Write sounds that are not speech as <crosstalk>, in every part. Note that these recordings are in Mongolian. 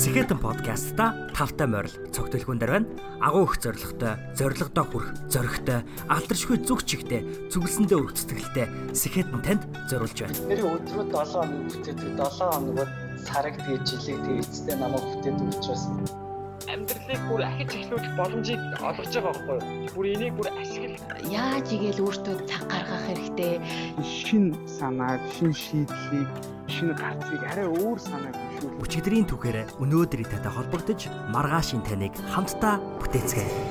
Сэхэтэн подкастта тавтай морил цогтөлхүүн дээр байна. Агуу их зоригтой, зоригдоо хүрх, зоригтой, алдаршгүй зүг чигтэй, зүгэлсэндээ өргөх сэтгэлтэй Сэхэтэн танд зориулж байна. Тэр өдрөө 7 хоног бүтээдэг 7 хоногод сараг тэгээ жилиг тэгээ эцэстээ намайг бүтээдэг учраас амьдралыг бүр ахиж эхлүүлэх боломжийг олгож байгаа байхгүй юу? Бүр энийг бүр ашигла. Яаж игээл өөртөө цаг гаргах хэрэгтэй. шин санааг, шин шийдлийг, шин гарцыг арай өөр санааг хөшүүл. Өчигдрийн түүхээр өнөөдрийн татай холбогдож маргаашийн таныг хамтдаа бүтээцгээе.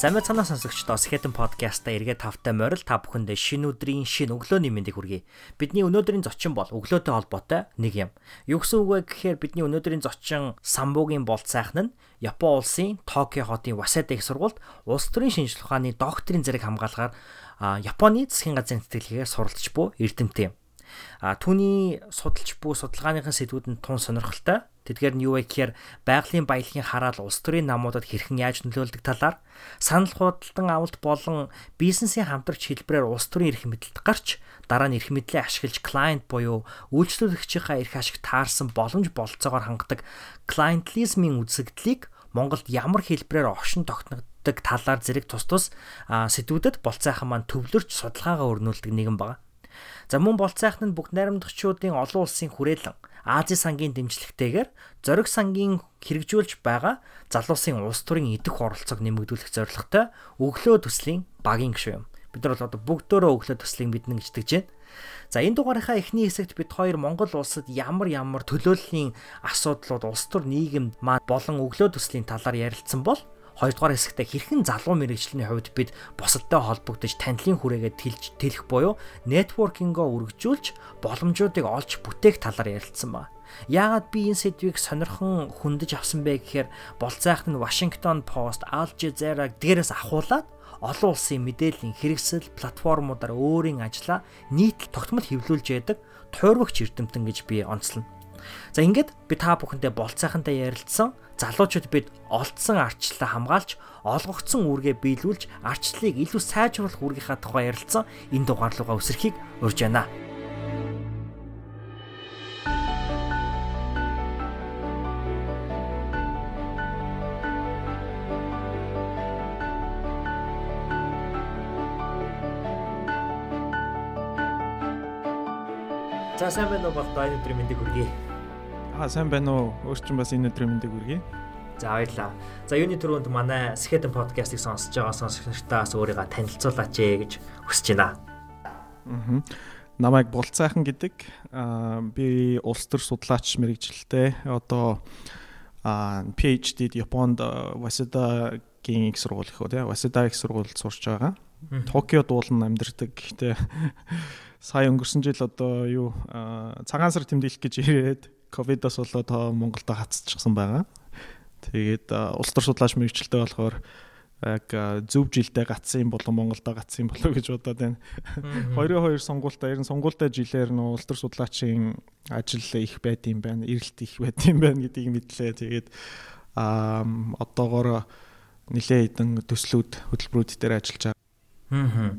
Сайн мэцэнэ сонсогчдоо Skeleton podcast-а эргээд тавтай морил та бүхэндээ шинэ өдрийн шинэ өглөөний мэндийг хүргэе. Бидний өнөөдрийн зочин бол өглөөтэй холбоотой нэг юм. Юу гэсэн үг вэ гэхээр бидний өнөөдрийн зочин Самбуугийн болт сайхан нь Япон улсын Токио хотын Waseda их сургуульд улс төрийн шинжилгээ ухааны докторийн зэрэг хамгаалгаар Японы засгийн газрын тэтгэлгээр суралцж буй эрдэмтэн юм. А түүний судалж буй судалгааныхын сэдвүүд нь тун сонирхолтой. Тэдгээр нь юу вэ гэхээр байгалийн баялагын хараал улс төрийн намуудад хэрхэн яаж нөлөөлдөг талаар санал худалдан авалт болон бизнесийн хамтрагч хэлбэрээр улс төрийн эрх мэдэлд гарч дараа нь эрх мэдлээ ашиглаж клиент буюу үйлчлүүлэгчийнхаа эрх ашиг таарсан боломж болцоогоор хангадаг клиентлизмын үзэгдлийг Монголд ямар хэлбэрээр огшин тогтногддог талаар зэрэг тус тус сэдвүүдэд болцоохон маань төвлөрч судалгаагаа өрнүүлдэг нэгэн байна. За мөн болцоохон нь бүх найрамдагчдын олон улсын хүрээлэн Ази сангийн дэмжлэгтэйгээр зориг сангийн хэрэгжүүлж байгаа залуусын улс төрийн идэх оролцоог нэмэгдүүлэх зорилготой өглөө төслийн багийн гишүүн юм. Бид нар бол одоо бүгдөө өглөө төслийг мэднэ гэж тэгж байна. За энэ дугаарынхаа эхний хэсэгт бид хоёр Монгол улсад ямар ямар төлөөллийн асуудлууд улс төр нийгэм маань болон өглөө төслийн талаар ярилцсан бол Хоёрдугаар хэсэгтээ хэрхэн залуу мэрэгжлийн хувьд бид бусадтай холбогдож танилын хүрээгээ тэлж тэлэх буюу нэтворкингоо үргэлжүүлж боломжуудыг олж бүтээх талаар ярилцсан ба. Яагаад би энэ сэдвийг сонирхон хөндөж авсан бэ гэхээр болцайх нь Washington Post, Al Jazeera дээрээс ахуулаад олон улсын мэдээллийн хэрэгсэл платформудаар өөрийн ажлаа нийт тогтмол хэвлүүлж яадаг туйрвагч эрдэмтэн гэж би онцлно. За ингээд би та бүхэндээ болцайхантай ярилцсан залуучууд бид олдсон арчлаа хамгаалж олгогдсон үүргээ биелүүлж арчлалыг илүү сайжруулах үүргийнхаа тухай ярилцсан энэ дугаарлууга өсөрхийг урьж байна. За сайн байна уу бол дайны өдрийн мэндийг хүргэе. Аа сайн байна уу? Өөрчн бас энэ өдрийн мэндийг хүргэе. За баярлаа. За юуны түрүүнд манай Skeleton podcast-ыг сонсож байгаа сонсогчдоос өөрийгөө танилцуулаач ээ гэж хүсэж байна. Аа. Намайг Булцайхан гэдэг. Аа би улс төр судлаач мэрэгжилтэй. Одоо аа PhD-д Японд Waseda-гийн их сургууль их үү? Waseda их сургуульд сурч байгаа. Токиод уулан амьдардаг. Гэхдээ <laughs> сая өнгөрсөн жил одоо юу цагаан сар тэмдэглэх гэж ирээд ковидос болоод Монголд хацчихсан байгаа. Тэгээд улс төр судлаач мэрэгчлээ болохоор яг зөв жилдээ гацсан болон Монголдо гацсан болов гэж бодоод байна. 22 сонгуультаа ер нь сонгуультай жилээр нь улс төр судлаачийн ажил их байд юм байна, эрэлт их байд юм байна гэдгийг мэдлээ. Тэгээд а одоогоор нэлээд хэдэн төслүүд хөтөлбөрүүд дээр ажиллаж байгаа. Аа.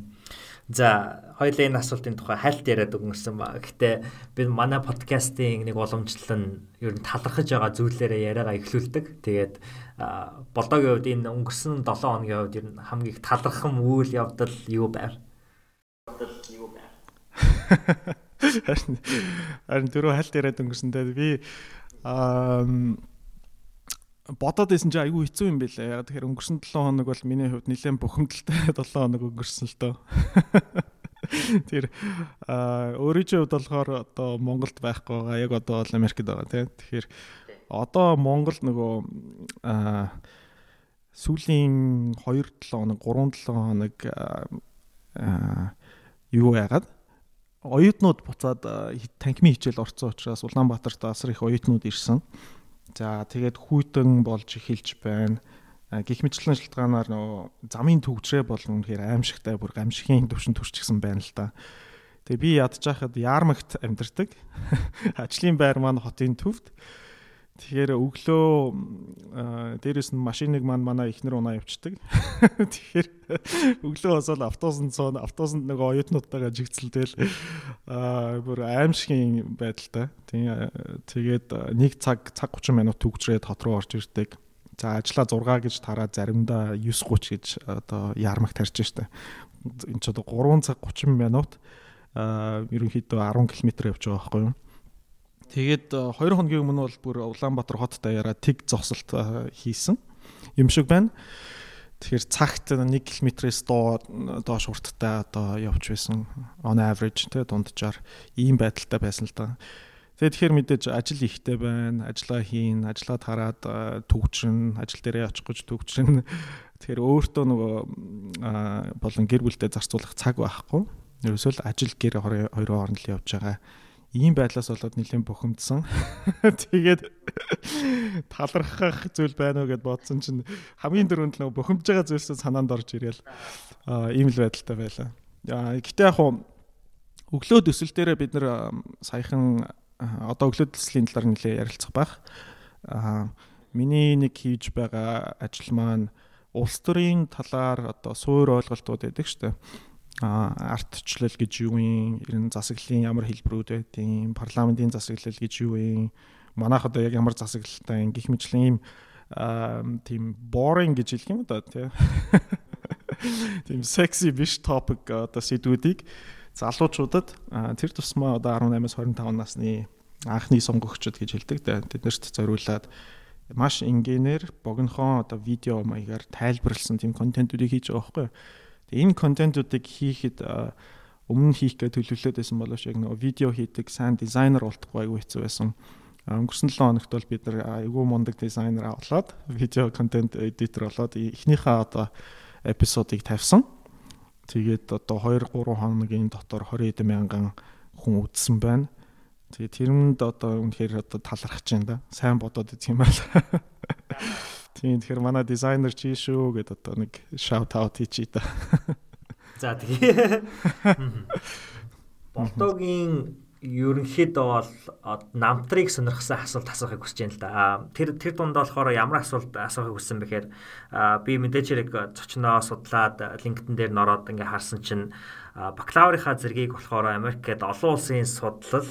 За хоёлаа энэ асуултын тухай хальт яриад өнгөрсөн ба. Гэхдээ би манай подкастын нэг уламжлал нь ер нь талархаж байгаа зүйлээрээ яриагаа эхлүүлдэг. Тэгээд болдогийн хувьд энэ өнгөрсөн 7 хоногийн хувьд ер нь хамгийн талархам үйл явдал юу байв? юу <laughs> байв? Харин дөрөв хальт яриад өнгөрсөндөө би аа бодоод исэн чи айгүй хэцүү юм байлаа. Яг тэгэхээр өнгөрсөн 7 хоног бол миний хувьд нэлээд бухимдалтай <laughs> 7 хоног өнгөрсөн л дөө. <laughs> Тэр а өөрийнхөө хувьд болохоор одоо Монголд байхгүй байгаа. Яг одоо бол Америкт байгаа тийм. Тэгэхээр одоо Монгол нөгөө а сүүлийн 2 7 хоног 3 7 хоног а юу яагаад оюутнууд буцаад танхимын хичээл орцсон учраас Улаанбаатарт асар их оюутнууд ирсэн. За тэгээд хүйтэн болж эхэлж байна. Гэх мэтлэн шалтгаанаар нөгөө замын төгжрээ болон үнэхээр аимшигтай бүр гамшигын төвшин төрчихсөн байна л да. Тэгээ би ядж хахад Ярмагт амьдардаг. <laughs> Ажлын байр маань хотын төвд. Тэгэхээр өглөө аа, дээрэс нь машиныг маань манай ихнэр унаа явчихдаг. <laughs> Тэгэхээр өглөө босоод автобусанд цоон автобусанд нөгөө оюутнуудтайгаа жигцэлдэл аа бүр аимшигын байдалтай. Тэгээ тэгээд нэг цаг цаг 30 минут төгжрээд хот руу орж ирдэг. За ажлаа 6 гэж тараад заримдаа 9:30 гэж одоо ярмаг тарьж штэ. Энд ч одоо 3 цаг 30 минут аа ерөнхийдөө 10 км явж байгаа байхгүй юу? Тэгээд 2 хоногийн өмнө бол бүр Улаанбаатар хот даяараа тэг зогсолт аа, хийсэн юм шиг байна. Тэгэхээр цагт 1 км-с доо доош хурдтай одоо явж байсан on average тэ дунджаар ийм байдалтай байсан л да. Тэгээд тэгэхээр мэдээж ажил ихтэй байна. Ажлаа хийн, ажлаа тараад аа, төгжрөн, ажил дээрээ очих гэж төгжрөн. Тэгэхээр өөртөө нөгөө болон гэр бүлтэй зарцуулах цаг байхгүй. Ерөөсөө л ажил гэр хоёрын хооронд л явж байгаа. Ийм байдлаас болоод нэлийн бухимдсан. <laughs> Тэгээд талархах зүйл байна уу гэд бодсон чинь хамгийн дөрөнд л нөгөө бухимдж байгаа зүйлсээ санаанд орж ирээл ийм л байдалтай байлаа. Аа гэтээ яг хуу өглөө төсөл дээрээ бид аа, саяхан одоо өглөө төслийн талаар нэлээ ярилцах байх. Миний нэг хийж байгаа ажил маань улс төрийн талаар одоо суур ойлголтууд байдаг шүү дээ. Артчлал гэж юу юм? Ер нь засаглалын ямар хэлбэрүүд байдیں۔ Парламентын засаглал гэж юу юм? Манайх одоо яг ямар засаглалтай гих мэтлэн ийм тийм boring гэж хэлэх юм да тий. <laughs> Тийм секси биш топик одоо сэдвүүдийг залуучуудад тэр тусмаа одоо 18-аас 25 насны анхны сонгогчд гэж хэлдэг. Тэднэрт зориулаад маш энгийнээр богинохон одоо видео маягаар тайлбарлсан тийм контентуудыг хийж байгаа байхгүй юу. Энэ контентуудыг хийхэд өмнө хийх гэж төлөвлөлөөд байсан боловч яг нөгөө видео хийдэг сайн дизайнер болтохгүй айгүй хэцүү байсан. Өнгөрсөн 7 хоногт бол бид нар айгүй мундаг дизайнер авлаад видео контент эдитор болоод эхнийхээ одоо эпизодыг тавьсан. Тэгээд одоо 2 3 хоногийн дотор 20 эд мянган хүн үзсэн байна. Тэгээ тэрэнд одоо үнэхээр одоо талархаж байна да. Сайн бодоод үзэх юм байна. Тийм тэгэхээр манай дизайнер чи шүү гэдээ одоо нэг shout out хийчий да. За тэгээ. <laughs> Болдогийн ерөнхийдөө бол намтрыг сонирхсан асуулт асуухыг хүсэж байна л да. Тэр тэр дунд болохоор ямар асуулт асуухыг хүссэн бэхээр би мэдээж хэрэг зочноо судлаад LinkedIn дээр нороод ингээ харсан чинь аа, бакалаврынхаа зэргийг болохоор Америкт олон улсын судлал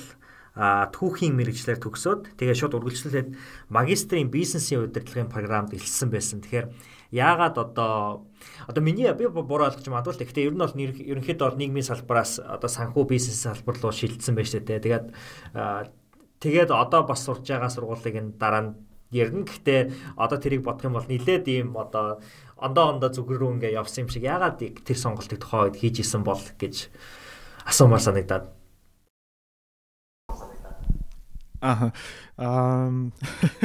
түүхийн мэрэгчлэр төгсөөд тэгээ шууд үргэлжлүүлээд магистрийн бизнесийн удирдлагын програмд элсэн байсан. Тэгэхээр яагаад одоо одоо миний би буруу ойлгож магадгүй л гэхдээ ер нь бол ерөнхийдөө бол нийгмийн салбараас одоо санхүү бизнес салбар руу шилжсэн байж тээ. Тэгээд тэгээд одоо бас сурж байгаа сургуулийг энэ дараа нь ярина. Гэхдээ одоо тэрийг бодох юм бол нилээд ийм одоо ондоо ондоо зүгэр рүү ингээ явсан юм шиг яагаад тэр сонголтыг тухайн үед хийж исэн бол гэж асуумаар санагдаад. Аа. Ам.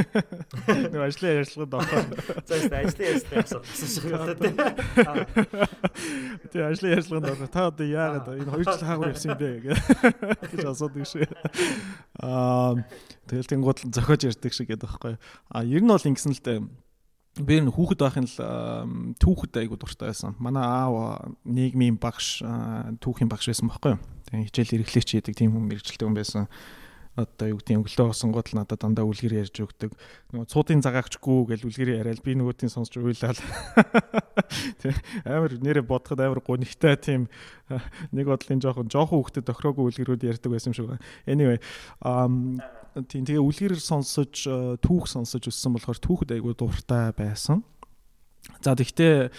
<laughs> Нэг ажлын ярилцлагад ороход За яста ажлын ястай асуулт асууж байгаа тийм. Тэгээ ажлын ярилцлаганд ороход та одоо яагаад энэ хоёр жил хаагүй явсан юм бэ гэж асуудаг шиг. Аа тэгэл тэнгууд зохиож ярьдаг шиг гэдэг байхгүй. А ер нь бол ингэсэн л дээ. Би энэ хүүхэд байхын л түүхэд айгуу дуртай байсан. Манай аав нийгмийн багш түүхийн багш байсан байхгүй юу. Тэгээ хичээл эрхлэгч хийдэг тийм хүн мэрэгчлээ хүн байсан одоо юу гэдэг өглөө осонгууд л надад дандаа үлгэр ярьж өгдөг. Нөгөө цуудын загаагчгүй гэж үлгэр яриад би нөгөөтийн сонсч уйлал. <laughs> Тэ амар нэрэ бодоход амар гонигтай тийм нэг бодлын жоохон жоохон хөвгөдөд тохироогүй үлгэрүүд ярьдаг байсан юм шиг байна. Anyway, um тийм тэгээ үлгэрээр сонсож а, түүх сонсож өссөн болохоор түүхэд айгүй дуртай байсан. За тэгтээ а,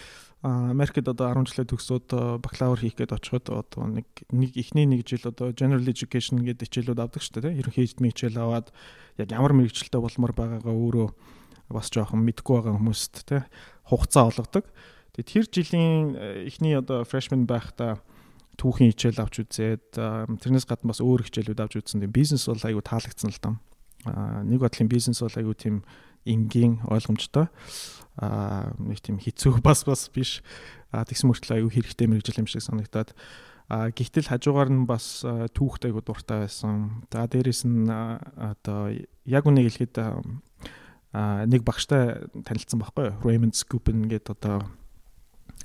Америкт одоо 10 жилээ төгсөөд бакалавр хийх гээд очиход одоо нэг нэг ихний нэг жил одоо general education гэдэг хичээлүүд авдаг шүү дээ. Ерөнхий эзэдмийн хичээл аваад яг ямар мэрэгчлэлтэй болмоор байгаагаа өөрөө бас жоохон мэдгүй байгаа хүмүүст те хугацаа олгодог. Тэгээд тэр жилийн эхний одоо freshman байхдаа түүхийн хичээл авч үзээд тэрнээс гадна бас өөр хичээлүүд авч үзсэн. Бизнес бол айгүй таалагдсан л дам. Нэг бодлын бизнес бол айгүй тийм энгийн ойлгомжтой аа нэг тийм хэцүү <laughs> бас бас биш тэгсэн мөртлөө аюу хэрэгтэй мэрэгжил юм шиг санагдаад а гихтэл хажуугаар нь бас а, түүхт аягүй дуртай байсан. За дээрэс нь одоо яг үнийг хэлэхэд нэг багштай танилцсан байхгүй юу? Raymond Scoopin гэдэг одоо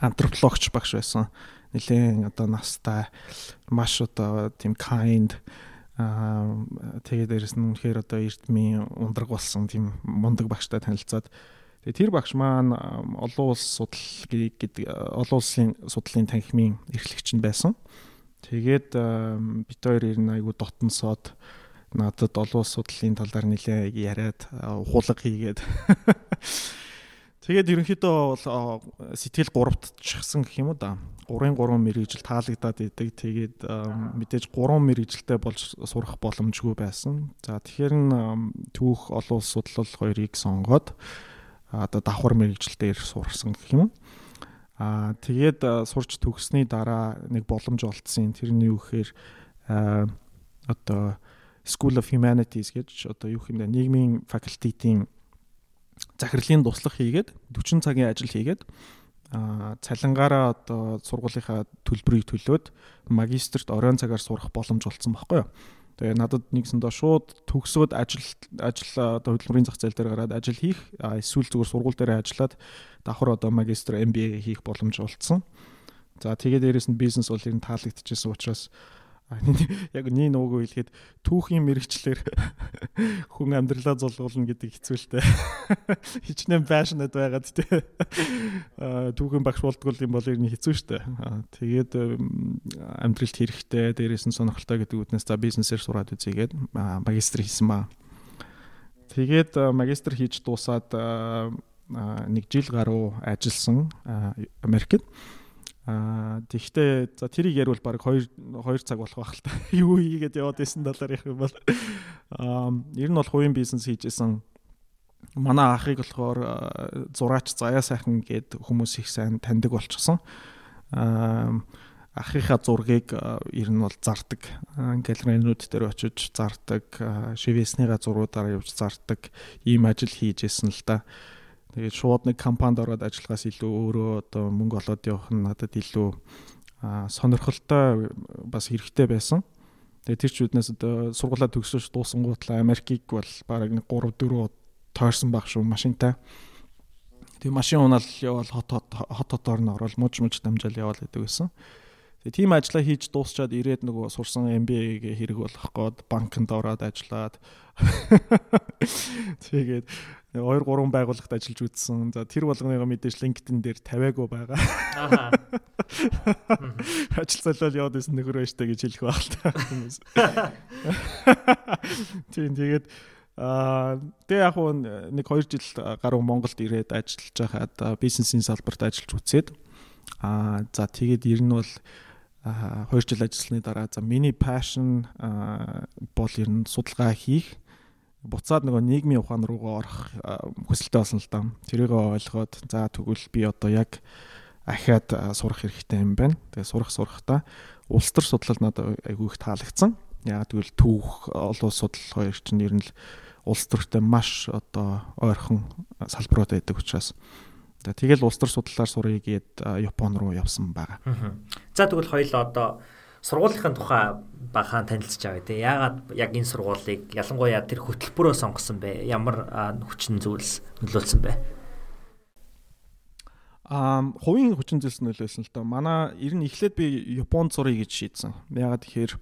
антропологч багш байсан. Нилээн одоо настай маш одоо тийм kind Аа тэгээд дээрэс нь үнэхээр одоо эрдмийн ундраг болсон тийм мундаг багштай танилцаад тэгээд тэр багш маань олон улс судал гэдэг олон улсын судлалын танхимын эрхлэгч нь байсан. Тэгээд бит хоёр ер нь айгу дотносоод надад олон улс судлалын талаар нэлээ яриад ухуулга хийгээд <laughs> Тэгээд ерөнхийдөө бол сэтгэл гуравтчихсан гэх юм уу да. 3-ын 3 мэрэгжил таалагдаад идэг. Тэгээд мэдээж 3 мэрэгжилтэй болж сурах боломжгүй байсан. За тэгэхээр н түүх олон улс судлал хоёрыг сонгоод одоо давхар мэрэгжилээр сурсан гэх юм. Аа тэгээд сурч төгссөний дараа нэг боломж олдсон. Тэрний юу гэхээр одоо School of Humanities гэж одоо юу юм бэ? Нийгмийн факультетийн захирлын туслах хийгээд 40 цагийн ажил хийгээд а цалингаараа одоо сургуулийнхаа төлбөрийг төлөөд магистрт оройн цагаар сурах боломж олцсон байхгүй юу. Тэгээ надад нэгсэндээ шууд төгсөөд ажил ажил одоо хөдөлмөрийн зах зээл дээр гараад ажил хийх эсвэл зүгээр сургууль дээр ажиллаад давхар одоо магистр MBA хийх боломж олцсон. За тэгээд дээрэс нь бизнес бол ер нь таалагдчихсан учраас яг нэг нуугүй хэлэхэд түүхийн мэрэгчлэр <laughs> хүн амьдралаа зулгуулна гэдэг хэцүү л дээ. <laughs> Хичнээн passionate байгаад те. Түүхэн багш болдгол юм бол ер нь хэцүү дээ. Тэгээд амьдралд хэрэгтэй, дээрээс нь сонирхолтой гэдэг үднээс за бизнесээр сураад үзьгээд магистр хийсэн маа. Тэгээд магистр хийж дуусаад нэг жил гаруй ажилласан Америкт. Аа тэгвэл за тэрийг ярил баг 2 2 цаг болох байх л та. <laughs> Юу хийгээд яваад байсан талаар ярих юм бол аа ер нь бол хувийн бизнес хийжсэн манай ахыг болохоор зураач заяа сайхан гээд хүмүүс их сайн таньдаг болчихсон. Аа ахыхаа зургийг ер нь бол зардаг. Галерейнууд дээр очиж зардаг, шивэсныга зургуудаар явж зардаг ийм ажил хийжсэн л да. Тэгээд шууд нэг компанид ороод ажиллахаас илүү өөрөө одоо мөнгө олоод явах нь надад илүү сонирхолтой бас хэрэгтэй байсан. Тэгээд тэр чүүднээс одоо сургуулаа төгсөж дуусангуутлаа Америкийг бол бараг нэг 3 4 тойрсон баг шүү машинтай. Тэгээ машин унаал явал хот хот хот хотоор нь орол муж муж дамжаал явал гэдэг байсан. Тэгээ тийм ажиллаа хийж дуусчаад ирээд нөгөө сурсан MBA-гээ хэрэг болох гээд банкнд ороод ажиллаад <laughs> тэгээд 2 3 байгууллагт ажиллаж үзсэн. За тэр болгоныгоо мэдээж LinkedIn дээр тавиагүй байгаа. Аа. Ажил солиол яваад байсан нөхөр байж та гэж хэлэх байх л та хүмүүс. Тийм тэгээд аа тэгээ яг нэг 2 жил гаруй Монголд ирээд ажиллаж байхад бизнесийн салбарт ажиллаж үзээд аа за тэгээд ер нь бол а 2 жил ажилласны дараа за миний passion бол ер нь судалгаа хийх буцаад нөгөө нийгмийн ухаан руугаа орох хүсэлтэй болсон л да. Тэрийг ойлгоод за тэгвэл би одоо яг ахаад сурах хэрэгтэй юм байна. Тэгээ сурах сурахтаа улс төр судлал надад айгүй их таалагдсан. Яг тэгвэл түүх олон судлал хоёр чинь ер нь л улс төртэй маш одоо ойрхон салбарууд байдаг учраас За тэгэл улс төр судлалаар сурыг гээд Япон руу явсан байгаа. За тэгвэл хоёул одоо сургуулийн тухай бахан танилцж авъя те. Яагаад яг энэ сургуулийг ялангуяа тэр хөтөлбөрөө сонгосон бэ? Ямар хүчин зүйлс нөлөөлсөн бэ? Аа, хувийн хүчин зүйлс нөлөөлсөн л доо. Манай ер нь эхлээд би Японд сурыг гэж шийдсэн. Яагаад тэгэхээр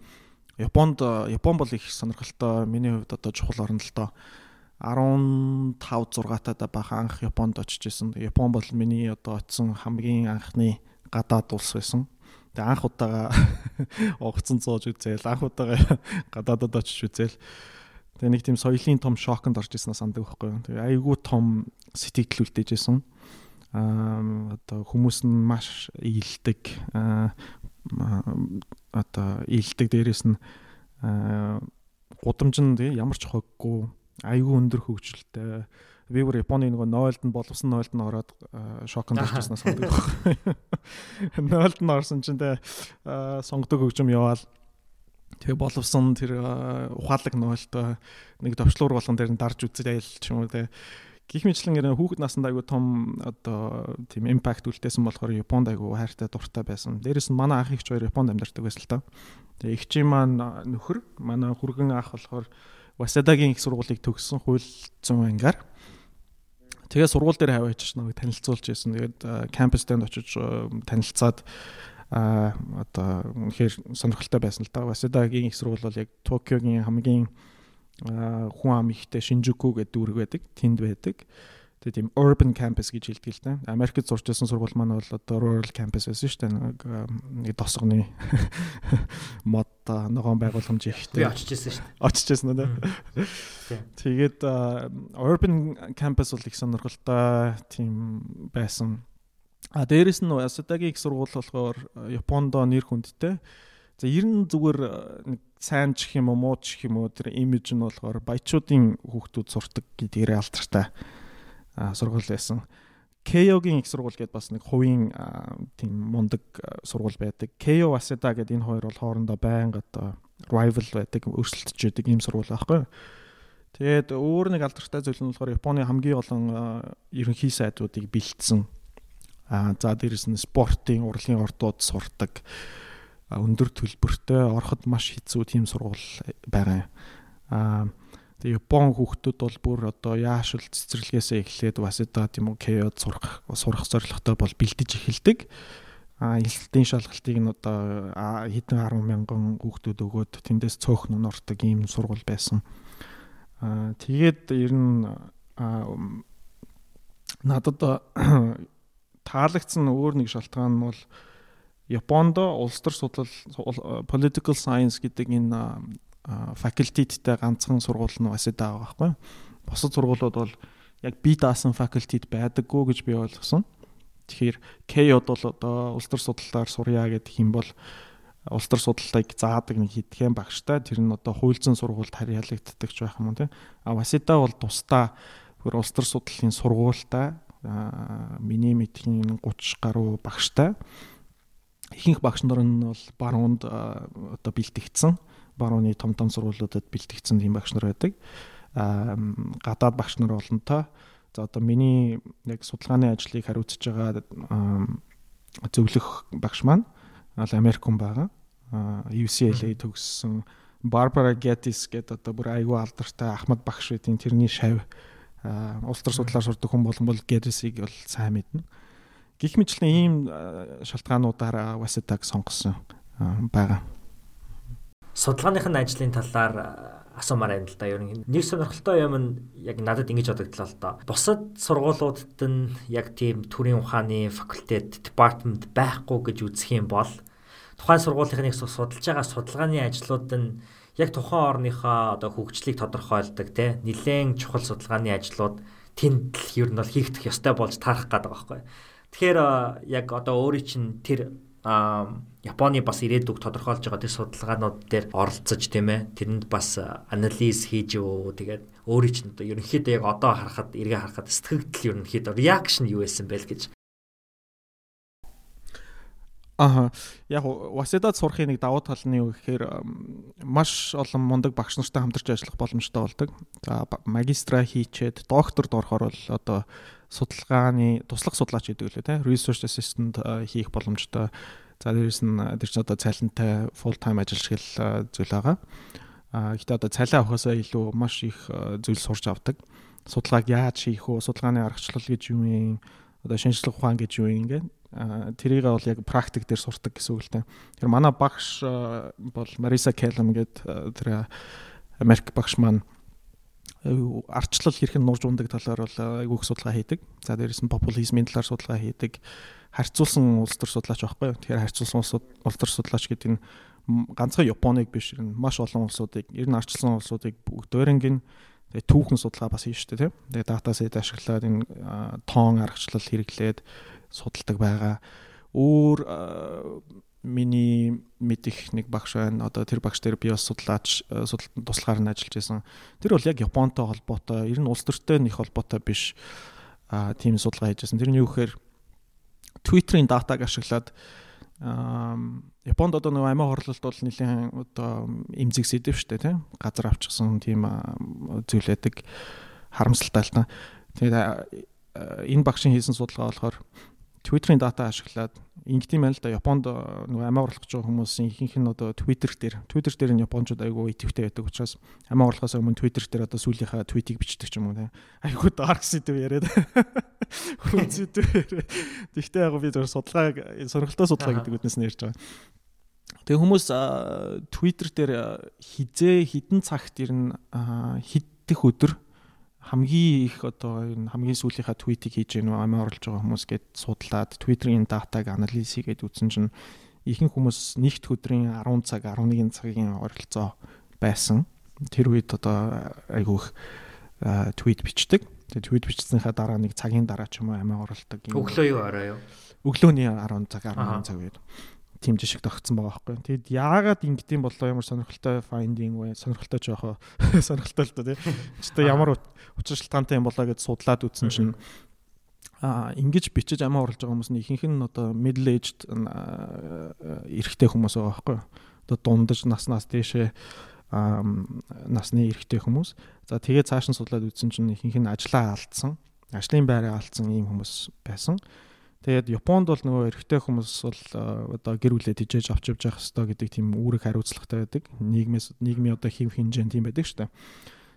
Японд Япон бол их сонирхолтой. Миний хувьд одоо чухал орн л доо. 15 6 таа бахан анх Японд очиж исэн. Япон бол миний одоо очисон хамгийн анхны гадаад улс байсан. Тэгээ анх удаага <laughs> угцсан зууж үзээл анх удаага гадаадад очиж үзээл тэгээ нэг тийм соёлын том шоконд орж исэн сандаг байхгүй. Тэгээ айгүй том сэтгэл үлдээжсэн. Аа одоо хүмүүс нь маш ийдэг аа одоо ийдэг дээрэс нь гудамж нь ямар ч хоггүй айгүй өндөр хөгжилтэй би бүр Японы нөгөө нойлд нь боловсон нойлд нь ороод орчихснаас сонгодог байхгүй. Нойлд нь орсон чинь тэ сонгодог хөгжим яваал Тэгээ боловсон тэр ухаалаг нойлд нэг төвчлуур болгон дээр нь дарж үзэл айл ч юм уу тэ гих мэтлэн гэрээ хүүхэд наснд айгу том одоо тийм импакт үлдээсэн болохоор Японд айгу хайртай дуртай байсан. Дээрээс нь манай ах их ч хоёр Японд амьдардаг байсан л та. Тэгээ ихчийн маань нөхөр манай хүргэн ах болохоор Васадагийн их сургуулийг төгссөн хууль зүйн ангаар Тэгээ сургууль дээр хаваач нэг танилцуулж байсан. Тэгээд кампус дэнд очиж танилцаад а одоо үнэхээр сонирхолтой байсан л да. Васидагийн их сургууль бол яг Токиогийн хамгийн хүн ам ихтэй Шинжуку гэдэг дүүрэг байдаг. Тэнд байдаг. Тэгээ тийм urban campus гэж хэлдэг л да. Америкт сурч байсан сургууль маань бол одоо rural campus байсан шүү дээ. Нэг тосгоны <laughs> мод ногоон байгууламж ихтэй. Би очиж ирсэн шүү дээ. Очиж ирсэн үү? Тэгээд urban campus бол их сонирхолтой тийм байсан. А дээрэс нь Асадагийн их сургууль болохоор Японд нэр хүндтэй. За ер нь зүгээр нэг сайн ч юм уу муу ч юм уу тэр имиж нь болохоор баячуудын хүүхдүүд сурдаг гэдгээр алдартай сургууль байсан. Keio-гийн их сургууль гэдээ бас нэг хувийн тийм мундаг сургууль байдаг. Keio Waseda гэдэг энэ хоёр бол хоорондоо байнга одоо rival байдаг, өрсөлдөж байдаг ийм сургууль байхгүй. Тэгээд өөр нэг алдартай зүйл нь болохоор Японы хамгийн олон ерөнхий сайдуудыг бэлдсэн. Аа за дээрэс нь спортын урлагийн ордууд сурдаг өндөр төлбөртэй ороход маш хэцүү тийм сургууль байгаа. Аа Тэгээ Япон хүүхдүүд бол бүр одоо яашил цэцэрлэгээсээ эхлээд Васида тийм үү Кеод сурах сурах зорилготой бол бэлдэж эхэлдэг. А элсэлтийн шалгалтыг нь одоо хэдэн 10 мянган хүүхдүүд өгөөд тэндээс цөөхн нордог ийм сургууль байсан. А тэгээд ер нь надад таалагдсан өөр нэг шалтгаан нь бол Японд улс төр судлал political science гэдэг энэ факультеттэй ганцхан сургууль нь бас байгаа байхгүй. Бусад сургуулиуд бол яг би даасан факультет байдаггүй гэж би ойлгосон. Тэгэхээр K-од бол одоо улс төр судлалаар сурья гэдэг юм бол улс төр судлалыг заадаг нэг хэдхэн багштай тэр нь одоо хуульцсан сургуульд харьяалагддаг ч байх юм уу тийм. А Васида бол тусдаа бүр улс төр судлалын сургуультай миний мэдхийн 30 гаруй багштай ихэнх багш нар нь бол баруунд одоо бэлтгэгдсэн барууны том том сургуулиудад бэлтгэгдсэн тийм багш нар байдаг. Аа гадаад багш нар олонтой. За одоо миний яг судалгааны ажлыг хариуцж байгаа зөвлөх багш маань ал Америк хүн байгаа. UCLA төгссөн Barbara Geddes гэдэг одоо бүр айгүй алдартай Ахмад багш байдгийн тэрний шав улс төр судлаар сурдаг хүн болон бол Geddes-ийг бол сайн мэднэ. Гэх мэтлэн ийм шалтгаануудаараа Wasatag сонгосон байгаа судалгааных нь ажлын талаар асуумаар байна л да. Ер нь нэг сонирхолтой юм нь яг надад ингэж бодогдлоо л доо. Бусад сургуулиудад нь яг тийм төрийн ухааны факультет, департамент байхгүй гэж үзэх юм бол тухайн сургуулийнхныг судалж байгаа судалгааны ажлууд нь яг тухайн орныхоо одоо хөгжлийг тодорхойлдог те нэлээд чухал судалгааны ажлууд тэнд л ер нь бол хийгдэх ёстой болж таарах гэдэг байгаа байхгүй. Тэгэхээр яг одоо өөрийн чинь тэр Японы бас ирээдүг тодорхойлж байгаа тэр судалгаанууд дээр оролцож тийм ээ. Тэрэнд бас анализ хийж өө тэгээд өөрийн чинь одоо ерөнхийдөө яг одоо харахад эргээ харахад сэтгэгдэл ерөнхийдөө реакшн юу байсан бэ гэж. Аха. Яг Васидад сурахын нэг давуу тал нь юу гэхээр маш олон мундаг багш нартай хамтарч ажиллах боломжтой болдог. За магистра хийчээд докторд орохоор бол одоо судалгааны туслах судлаач гэдэг үлээ те research assistant хийх боломжтой. За дээрэс нь тэр чинь одоо цалинтай full time ажиллаж хэл зүйл байгаа. А гэхдээ одоо цалин авахаасаа илүү маш их зүйл сурч авдаг. Судалгааг яаж хийх вэ? Судалгааны аргачлал гэж юу юм? Одоо шинжлэх ухаан гэж юу юм ингээд тэрийг бол яг практик дээр сурдаг гэсэн үг л дээ. Тэр манай багш бол Мариса Келлем гэдэг тэр Америк багш маань арчлал хэрхэн нурж ундаг талаар бол айгүй их судалгаа хийдэг. За дээрэс нь популизмын талаар судалгаа хийдэг. Харьцуулсан улс төр судлаач байхгүй юу? Тэгэхээр харьцуулсан улс төр судлаач гэдэг нь ганцхан Японыг биш ер нь маш олон улсуудыг ер нь арчилсан улсуудыг бүгдээрэнг нь тэгээ түүхэн судалгаа бас хийж штэ тийм. Тэгээ датасет ашиглаад энэ тоон аргачлал хэрэглээд судалдаг байгаа. Өөр миний мэдих нэг багш байна. Одоо тэр багш дээр би бас судлаач э, судалтанд туслахаар нь ажиллаж байсан. Тэр бол яг Японтой холбоотой, ер нь улс төртэй нэг холбоотой биш а тийм судалгаа хийж байсан. Тэр нь юу гэхээр Twitter-ийн датаг ашиглаад Японд одоо нэг амиа хорлолт бол нэлийн одоо эмзэг сэдэв штэ тийм газар авчихсан тийм зүйл байдаг харамсалтай л та. Тэгээд энэ багшийн хийсэн судалгаа болохоор Twitter-ийн дата ашиглаад ингэдэм байл л да. Японд нөгөө амиа орлох гэж байгаа хүмүүсийн ихэнх нь одоо Twitter дээр Twitter дээр нь Япончууд айгүй идэвхтэй байдаг учраас амиа орлохоос өмнө Twitter дээр одоо сүүлийнхаа твитийг бичдэг ч юм уу те айгүй dark сэдв яриад. <laughs> Хүн сэдв яриад. Тэгтээ яг би зөв судалгааг сонирхолтой судалгаа гэдэг үднээс нь ярьж байгаа. Тэгээ хүмүүс Twitter дээр хизээ хідэн цагт ирнэ хиддэх өдөр хамгийн их одоо энэ хамгийн сүүлийнхаа твитийг хийж гэнэ амиа оруулж байгаа хүмүүс гээд судлаад Twitter-ийн датаг анализ хийгээд үзсэн чинь ихэнх хүмүүс нэгд өдрийн 10 цаг 11 цагийн ойролцоо байсан. Тэр үед одоо айгүйх твит бичдэг. Тэгээ твит бичсэнийхаа дараа нэг цагийн дараа ч юм уу амиа оруулдаг. Өглөө юу орой юу? Өглөөний 10 цаг 11 цаг үед тийм жишг тогтсон байгаа байхгүй. Тэгэд яагаад ингэдэм болоо ямар сонирхолтой finding вэ? Сонирхолтой жоохоо <laughs> сонирхолтой л доо тий. Ч одоо ямар учир шалтгаантай юм болоо гэж судлаад үзсэн чинь а ингэж бичиж амиа оруулж байгаа хүмүүс нь ихэнх нь одоо middle aged эрэгтэй хүмүүс байгаа байхгүй. Одоо дундаж наснаас дээшээ насны эрэгтэй хүмүүс. За тэгээ цааш нь судлаад үзсэн чинь ихэнх нь ажлаа алдсан, ажлын байраа алдсан ийм хүмүүс байсан. Тэгээд Японд бол нөгөө эрэгтэй хүмүүс бол одоо гэр бүлээ тижээж авч явж явах хэрэгтэй гэдэг тийм үүрэг хариуцлагатай байдаг. Нийгмээс нийгмийн одоо хэв хинжээнд тийм байдаг шүү дээ.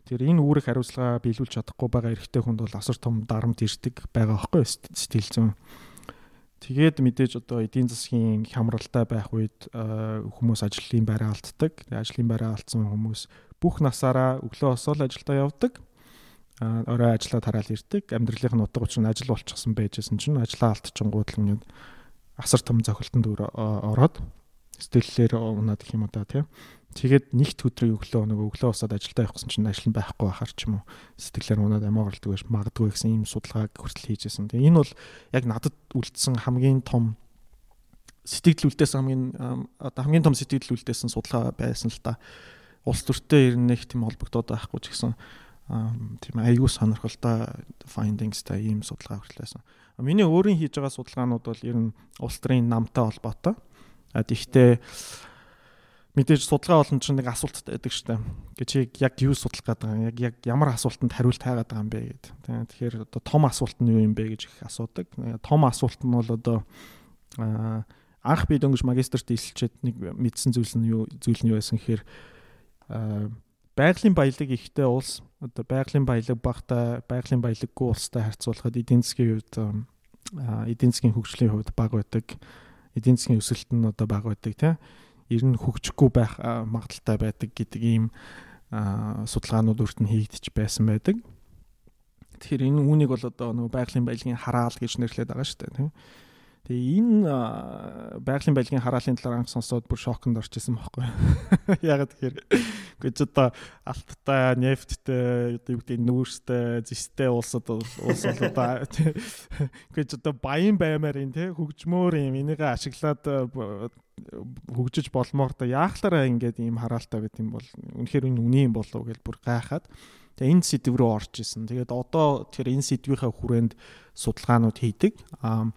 Тэгэхээр энэ үүрэг хариуцлага биелүүлж чадахгүй байгаа эрэгтэй хүнд бол асар том дарамт ирдэг байгаа байхгүй сэтгэл зүйн. Тэгээд мэдээж одоо эдийн засгийн хямралтай байх үед хүмүүс ажлын байраа алддаг. Ажлын байраа алдсан хүмүүс бүх насаараа өглөө осол ажилдаа явдаг орой ажиллаа тараал ирдэг. Амьдралынх нь утга учир нь ажил болчихсон байжсэн чинь ажлаа алдчихгууд л ингээд асар том зохилтонд ороод сэтгэллээр унаад гэх юм да тийм. Тэгээд нэгт өдрийн өглөө нөгөө өглөө усаад ажилдаа явах гэсэн чинь ажил нь байхгүй байхаар ч юм уу сэтгэлээр унаад амиа гардаг байж магадгүй гэсэн ийм судалгааг хүртэл хийжсэн. Тэгээ энэ бол яг надад үлдсэн хамгийн том сэтгэл үлдээсэн хамгийн одоо хамгийн том сэтгэл үлдээсэн судалгаа байсан л та. Улс төртэй ирнэх тийм холбогдоод байхгүй ч гэсэн тийм айгүй сонирхолтой findings та ийм судалгаа хүртлээсэн. Миний өөрийн хийж байгаа судалгаанууд бол ер нь улс төрийн намтай холбоотой. А тэгвэл мэдээж судалгаа болон чинь нэг асуулт байдаг штэ. Гэвч яг юу судлах гээд байгаа юм? Яг яг ямар асуултанд хариулт хайгаад байгаа юм бэ гэд. Тэгэхээр одоо том асуулт нь юу юм бэ гэж их асуудаг. Том асуулт нь бол одоо анх би дөнгөж магистрт илчээд нэг мэдсэн зүйл нь юу зүйл нь юу байсан гэхээр байгалийн баялаг ихтэй улс одоо байгалийн баялаг багтай байгалийн баялаггүй улстай харьцуулахад эдийн засгийн хувьд эдийн засгийн хөгжлийн хувьд бага байдаг эдийн засгийн өсөлт нь одоо бага байдаг тийм ер нь хөгжихгүй байх магадaltaй байдаг гэдэг ийм судалгаанууд өрт нь хийгдэж байсан байдаг. Тэгэхээр энэ үүнийг бол одоо нөгөө байгалийн баялагын хараал гэж нэрлэдэг байгаа шүү дээ тийм. Тэгээ энэ байгалийн байлгийн хараалын талаар анх сонсоод бүр шоконд орчихсон байхгүй. <laughs> Ягаад тэгэхээр гэж одоо алттай, нефттэй, одоо юу гэдэг нүүрстэй, зистэй улсад улс бол одоо гэж одоо баян баймаар юм те хөгжмөр юм энийг ашиглаад хөгжиж болмоор та яахлаараа ингээд ийм хараалтай байт юм бол үнэхээр энэ үний юм болов гэж бүр гайхаад тэгээ энэ сэдв рүү орж исэн. Тэгээд одоо тэгэхээр энэ сэдвийнхаа хүрээнд судалгаанууд хийдэг. Аа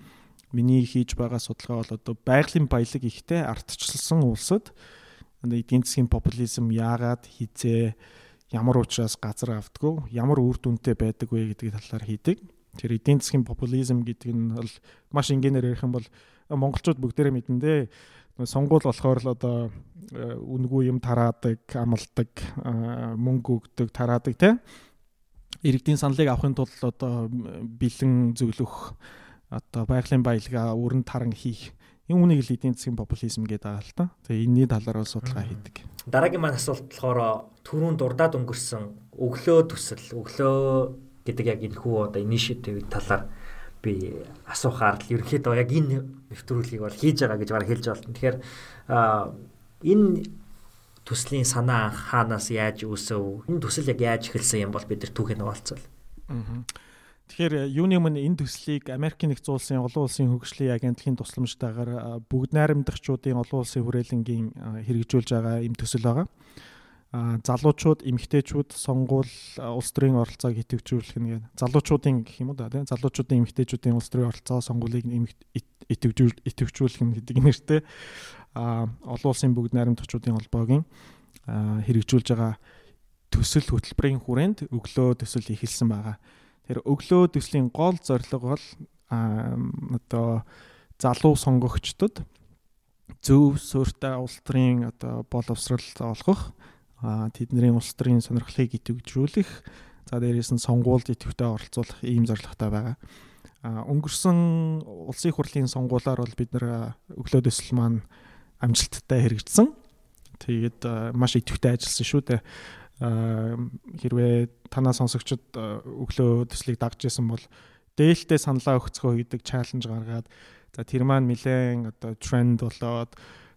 миний хийж байгаа судалгаа бол одоо байгалийн баялаг ихтэй ардчилсан улсад эдийн засгийн популизм яагаад хизээ ямар учраас газар автгүй ямар үр дүнтэй байдаг вэ гэдэг талаар хийдэг. Тэр эдийн засгийн популизм гэдэг нь бол маш энгийнээр ярих юм бол монголчууд бүгдээрээ мэдэн дээ. Сонгуул болохоор л одоо э, үнгүй юм тараадаг, амалдаг, мөнгө өгдөг, тараадаг те. Иргэдийн саналыг авахын тулд одоо бэлэн зөвлөх одоо байгалийн баялгаа өрн таран хийх юм үнийг л эдийн засгийн популизм гэдэг байгаа л та. Тэгээ энэний талаар судалгаа хийдэг. Дараагийн маань асуулт болохоор түрүүн дурдаад өнгөрсөн өглөө төсөл, өглөө гэдэг яг энэ хүү одоо initiative талаар би асуухаар л ерөнхийдөө яг энэ нэвтрүүлгийг бол хийж байгаа гэж бараг хэлж байна. Тэгэхээр энэ төслийн санаа хаанаас яаж үүсв? Энэ төсөл яг яаж эхэлсэн юм бол бид нар түүхийг нугалцвал. Аа. Тэгэхээр юуны өмнө энэ төслийг Америкийн нэгдсэн улсын олон улсын хөгжлийн агентлагийн тусламжтайгаар бүгд найрамдагчдын олон улсын хүрээлэнгийн хэрэгжүүлж байгаа ийм төсөл байгаа. Залуучууд, эмэгтэйчүүд сонгуул улс төрийн оролцоог идэвхжүүлэх гэдэг. Залуучуудын гэх юм уу да тийм залуучуудын эмэгтэйчүүдийн улс төрийн оролцоо сонгуулийг идэвхжүүлэх гэдэг нэртэй олон улсын бүгд найрамдагчдын холбоогийн хэрэгжүүлж байгаа төсөл хөтөлбөрийн хүрээнд өглөө төсөл эхэлсэн байгаа. Тэр өглөө төслийн гол зорилго бол одоо залуу сонгогчдод зөв суурьтай улс төрийн одоо боловсрал олгох тэдний улс төрийн сонирхлыг идэвхжүүлэх за дээрээс нь сонгуульд идэвхтэй оролцуулах ийм зорилготой байгаа. Өнгөрсөн улсын хурлын сонгуулиар бол бид нэр өглөө төсөл маань амжилттай хэрэгжсэн. Тэгээд маш идэвхтэй ажилласан шүү дээ. Хэрвээ танаа сонсогчид өглөө төслийг дагж исэн бол дээлтэй саналаа өгцгөө гэдэг чаленж гаргаад за тэр маань нэлээд одоо тренд болоод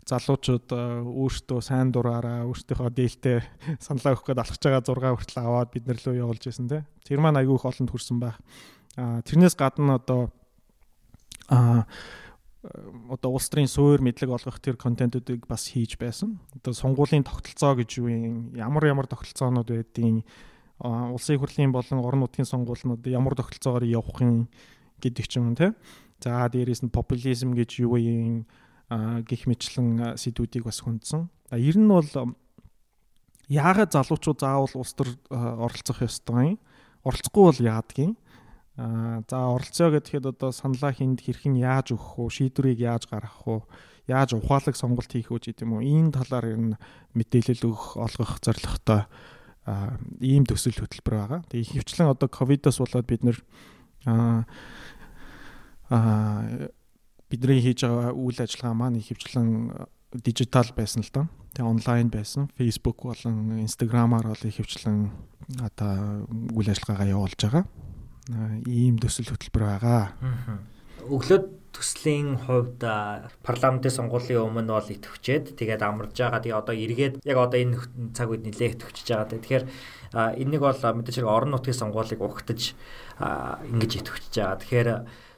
залуучууд өөртөө сайн дураараа өөртөөхөө дээлтэй <laughs> саналаа өгөх гээд алхаж байгаа 6 хүртэл аваад бид нар лөө явуулж байсан те. Тэр маань айгүй их олонд хүрсэн байх. А тэрнээс гадна одоо а одоо улс төрийн суур мэдлэг олгох тэр контентуудыг бас хийж байсан. Одоо сонгуулийн тогтолцоо гэж юу юм ямар ямар тогтолцоонууд байдгийг улсын хурлын болон орон нутгийн сонгуулиуд ямар тогтолцоогоор явах юм гэдэг ч юм те. За дээрээс нь популизм гэж юу юм гих мэтлэн сэдвүүдийг бас хүндсэн. Ер нь бол яагаад залуучууд заавал улс төр оролцох ёстой юм? Оролцохгүй бол яадгийн? Аа за оролцоо гэхэд одоо саналаа хүнд хэрхэн яаж өгөх вэ? Шийдвэрийг яаж гаргах вэ? Яаж ухаалаг сонголт хийх вэ гэдэг юм уу? Энэ талаар ер нь мэдээлэл өгөх, олгох зорилготой ийм төсөл хөтөлбөр байгаа. Тэгээ ихэвчлэн одоо ковидос болоод бид нэр аа бидний хийж байгаа үйл ажиллагаа маань ихэвчлэн дижитал байсан л да. Тэгээ онлайн байсан. Facebook болон Instagram-аар бол ихэвчлэн одоо үйл ажиллагаагаа явуулж байгаа. Ийм төсөл хөтөлбөр байгаа. Өглөө төслийн хувьд парламентын сонгуулийн өмнө бол итгэвчээд тэгээд амарж байгаа. Тэгээ одоо эргээд яг одоо энэ цаг үед нэлээд итгэвчж байгаа. Тэгэхээр энэнийг бол мэдээж хэрэг орон нутгийн сонгуулийг угтаж ингэж итгэвчж байгаа. Тэгэхээр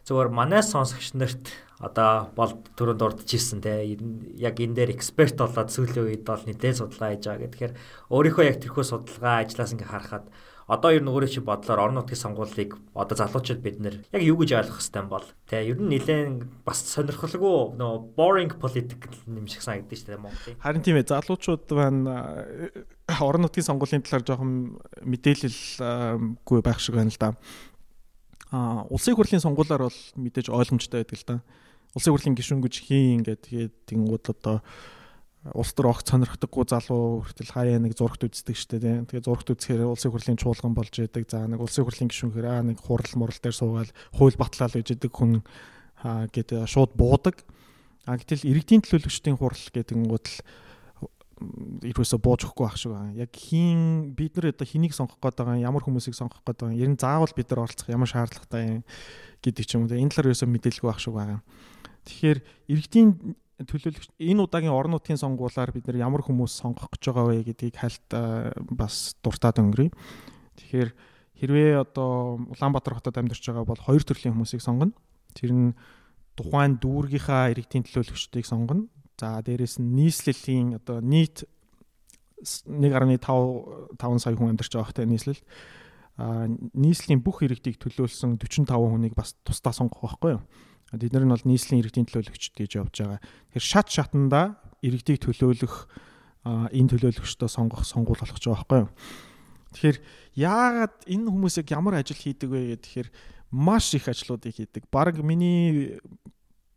зөвөр манай сонсогч нарт одоо бол түрүүнд дурдчихсэн те яг энэ дээр эксперт болоод сүүлийн үед бол нэлээд судалгаа хийж байгаа. Тэгэхээр өөрийнхөө яг тэрхүү судалгаа ажлаас ингээ харахад одоо ер нь өөрөө чи бодлоор орон нутгийн сонгуулийг одоо залуучууд бид нэр яг юу гэж ойлгох хэвтэй бол тэ ер нь нэлээд бас сонирхолгүй нөө boring political юм шиг санагдаж штэ Монголын. Харин тийм ээ залуучууд байна орон нутгийн сонгуулийн талаар жоохон мэдээлэлгүй байх шиг байна л да. А улсын хурлын сонгуулиар бол мэдээж ойлгомжтой байдаг л да. Улсын хурлын гишүүн гэж хийн ингээд тэгээд тэнгууд одоо улс төр огт сонирхдаггүй залуу хүртэл хаяа нэг зурагт үздэг штэ тийм. Тэгээ зурагт үзэхээр улсын хурлын чуулган болж яадаг. За нэг улсын хурлын гишүүнхээр аа нэг хурал мурал дээр суугаад хууль батлал гэж яадаг хүн гэдэг шууд буудаг. А гэтэл иргэдийн төлөөлөгчдийн хурал гэдэг нь л ерөөсө бууж өгөхгүй байх шиг байна. Яг хийн бид нар одоо хэнийг сонгох гээд байгаа ямар хүмүүсийг сонгох гээд байгаа ер нь заавал бид нар оролцох ямар шаардлагатай юм гэдэг ч юм уу. Энэ талаар ерөөсө мэдээлгүй байх шиг байна. Тэгэхээр иргэдийн төлөөлөгч энэ удаагийн орон нутгийн сонгуулиар бид нар ямар хүмүүс сонгох гэж байгаа вэ гэдгийг хальт бас дуртаад өнгөрье. Тэгэхээр хэрвээ одоо Улаанбаатар хотод амьдарч байгаа бол хоёр төрлийн хүмүүсийг сонгоно. Тэр нь тухайн дүүргийнхаа иргэдийн төлөөлөгчдийг сонгоно. За дээрэс нь нийслэлийн одоо нийт 1.5 5 сая хүн амьдарч байгаа хөтэй нийслэл нийслэлийн бүх иргэдийг төлөөлсөн 45 хүнийг бас тусдаа сонгох байхгүй юу? Бид нар нь бол нийслэлийн иргэдийн төлөөлөгчд гэж явж байгаа. Тэгэхээр шат шатанда иргэдийг төлөөлөх энэ төлөөлөгчдөө сонгох сонгуул болох ч байгаа байхгүй юу? Тэгэхээр яагаад энэ хүмүүсийг ямар ажил хийдэг вэ гэхээр маш их ажлуудыг хийдэг. Бараг миний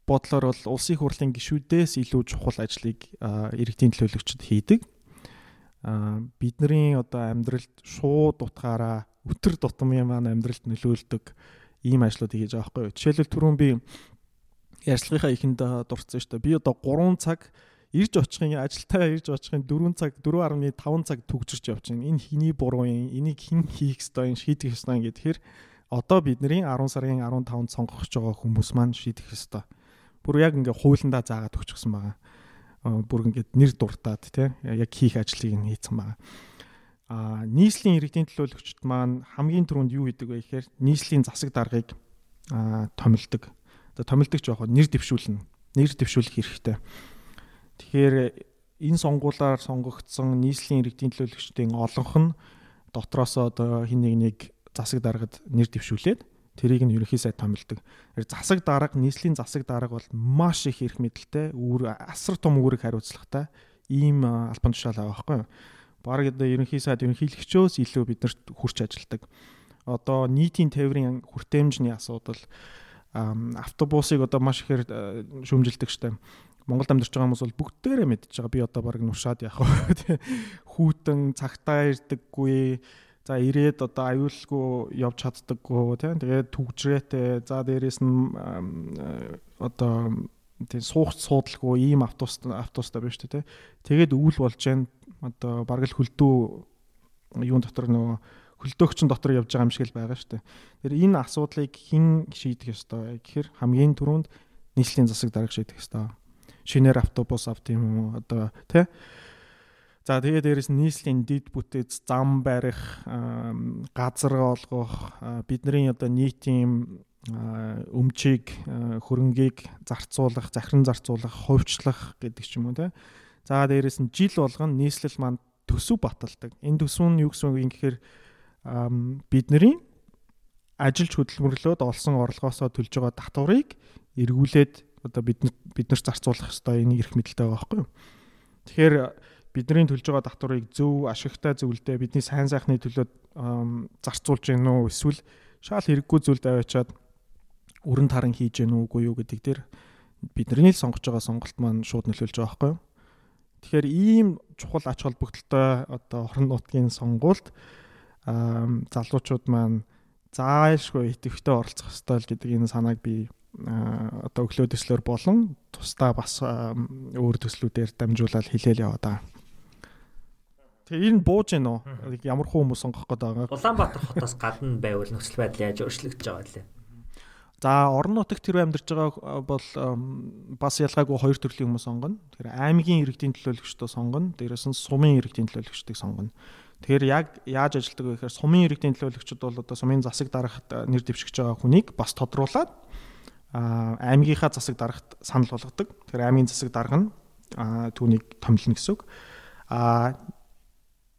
бодлоор бол улсын хурлын гишүүдээс илүү чухал ажлыг иргэдийн төлөөлөгчд хийдэг. Бидний одоо амьдралд шууд утгаараа өтөр тутмын маань амьдралд нөлөөлдөг ийм ажлуудыг хийж байгаа байхгүй юу. Жишээлбэл түрүүн би ярьцлагынхаа ихэнд дурдсан шүү дээ. Би одоо 3 цаг ирж очихын ажилтаа ирж очихын 4 цаг 4.5 цаг төгжирч явж байна. Энэ хиний буруу юм. Энийг хэн хийх ёстой юм шийдэх ёстой гэхээр одоо бидний 10 сарын 15-нд сонгох гэж байгаа хүмүүс маань шийдэх ёстой. Бүр яг ингээ хуулиндаа заагаад өгчихсөн байгаа. Бүр ингээд нэр дуртаад тий яг хийх ажлыг нь хийцэн байгаа а нийслэлийн иргэдийн төлөөлөгчд маань хамгийн түрүүнд юу хийдэг вэ гэхээр нийслэлийн засаг даргыг томилдог. Одоо томилдог яг нэр дэвшүүлнэ. Нэр дэвшүүлэх хэрэгтэй. Тэгэхээр энэ сонгуулаар сонгогдсон нийслэлийн иргэдийн төлөөлөгчдийн олонх нь дотроос одоо хин нэг нэг засаг даргад нэр дэвшүүлээд тэрийг нь ерөнхий сайд томилдог. Засаг дарга, нийслэлийн засаг дарга бол маш их эрх мэдэлтэй, үүр асар том үүрэг хариуцлагатай ийм албан тушаал байгаа байхгүй юу? Баг одоо ерөнхий сайд ерөнхийлөгчөөс илүү биднэрт хүрч ажилдаг. Одоо нийтийн тээврийн хүртээмжний асуудал автобусыг одоо маш ихээр э, шүмжилдэг штэ. Монголд амьдарч байгаа хүмүүс бол бүгдээрээ мэдчихэж байгаа. Би одоо баг нушаад яах вэ? <laughs> Тэ хүүтэн цагтаа ирдэггүй. За ирээд одоо аюулгүй явж чаддаггүй тийм тэгээд түгжрээтэй за дээрэс нь одоо тийм суух суудалгүй ийм автобус автобустай байна шүү дээ тэгээд өвөл болж जैन одоо бараг л хөлдөө юун дотор нөгөө хөлдөөгчн дотор явж байгаа юм шиг л байгаа шүү дээ тэр энэ асуудлыг хэн шийдэх ёстой гэхээр хамгийн түрүүнд нийслэлийн засаг дарга шийдэх ёстой. Шинээр автобус авт юм уу? Одоо тийм За тэгээ дээрэс нийслэлийн дид бүтээц зам барих, газар олгох, бидний одоо нийтийн өмчийг хөрөнгийг зарцуулах, захиран зарцуулах, хувьчлах гэдэг ч юм уу те. За дээрэс нь жил болгоно нийслэл маань төсөв баталдаг. Энэ төсөв нь юу гэсэн үг юм гэхээр бидний ажилч хөдөлмөрлөөд олсон орлогоосоо төлж байгаа татварыг эргүүлээд одоо бид бид нар зарцуулах ёстой энэ эрх мэдэлтэй байгаа байхгүй юу. Тэгэхээр бидний төлж байгаа татварыг зөв ашигтай зөвлөдөө бидний сайн сайхны төлөө зарцуулж гин үү эсвэл шал хэрэггүй зүйлд аваачаад өрн таран хийж гин үгүй юу гэдэг дээр бидний л сонгож байгаа сонголт маань шууд нөлөөлж байгаа байхгүй юу. Тэгэхээр ийм чухал ач холбогдолтой одоо орон нутгийн сонгуульд залуучууд маань заашгүй идэвхтэй оролцох ёстой л гэдэг энэ санааг би одоо өглөө төслөөр болон тусдаа бас өөр төслүүдээр дамжуулаад хэлээл яваа даа. Тэгээ энэ бууж гин үү? Ямар хуу хүмүүс сонгох гээд байгаа. Улаанбаатар хотоос гадна байвал нөхцөл байдал яаж өөрчлөгдөж байгаа вэ? За орон нутагт тэр амьдарч байгаа бол бас ялгаагүй хоёр төрлийн хүмүүс сонгоно. Тэгэхээр аймгийн иргэдийн төлөөлөгчдөө сонгоно. Дээрээс нь сумын иргэдийн төлөөлөгчдийг сонгоно. Тэгэхээр яг яаж ажилтдаг вэ гэхээр сумын иргэдийн төлөөлөгчд бол одоо сумын засаг дарахт нэр дэвшигч байгаа хүнийг бас тодруулаад аймгийнхаа засаг дарахт санал болгодог. Тэгэхээр аймгийн засаг дарга нь түүнийг томилно гэсэн үг. А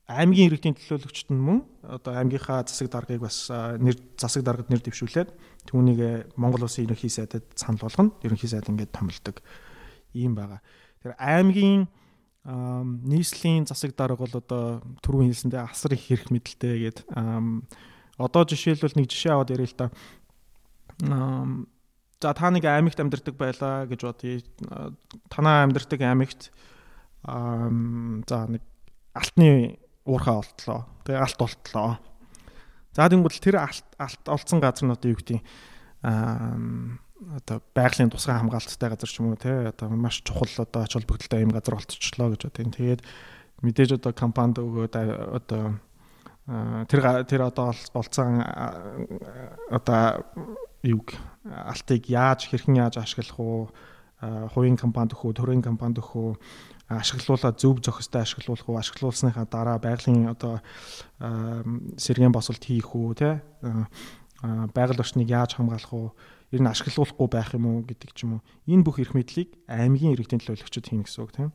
аймгийн иргэдийн төлөөлөгчд нь мөн одоо аймгийнхаа засаг даргыг бас нэр засаг даргад нэр дэвшүүлээд түүнийг Монгол Улсын ерөнхий сайдад санал болгоно. Ерөнхий сайд ингээд томилдог ийм байгаа. Тэр аймгийн нийслэлийн засаг дарга бол одоо түрүүн хэлсэндээ асар их хэрэг мэдлэлтэй гээд одоо жишээлбэл нэг жишээ аваад ярил л да. За та нэг аймагт амьдардаг байлаа гэж бодъё. Танаа амьдардаг аймагт за нэг алтны уурхаа олтлоо. Тэгээ алт олтлоо. За тэнгуүл тэр алт алт олцсон газар нь одоо юу гэдэг аа одоо байгалийн тусгай хамгаалттай газар ч юм уу те одоо маш чухал одоо ач холбогдолтой юм газар олцчихлоо гэж бодъё. Тэгээд мэдээж одоо компанид өгөөд одоо тэр тэр одоо олцсон одоо юг алтыг яаж хэрхэн яаж ашиглах уу хувийн компанид үү, төрийн компанид үү ашиглуулаад зөв зохистой ашиглуулах уу ашиглуулсныхаа дараа байгалийн одоо сэргээн босолт хийх үү те байгаль орчныг яаж хамгаалах уу? Ер нь ашиглуулахгүй байх юм уу гэдэг ч юм уу? Энэ бүх эрх мэдлийг аймгийн иргэдийн төлөөлөгчд хийнэ гэсэн үг тийм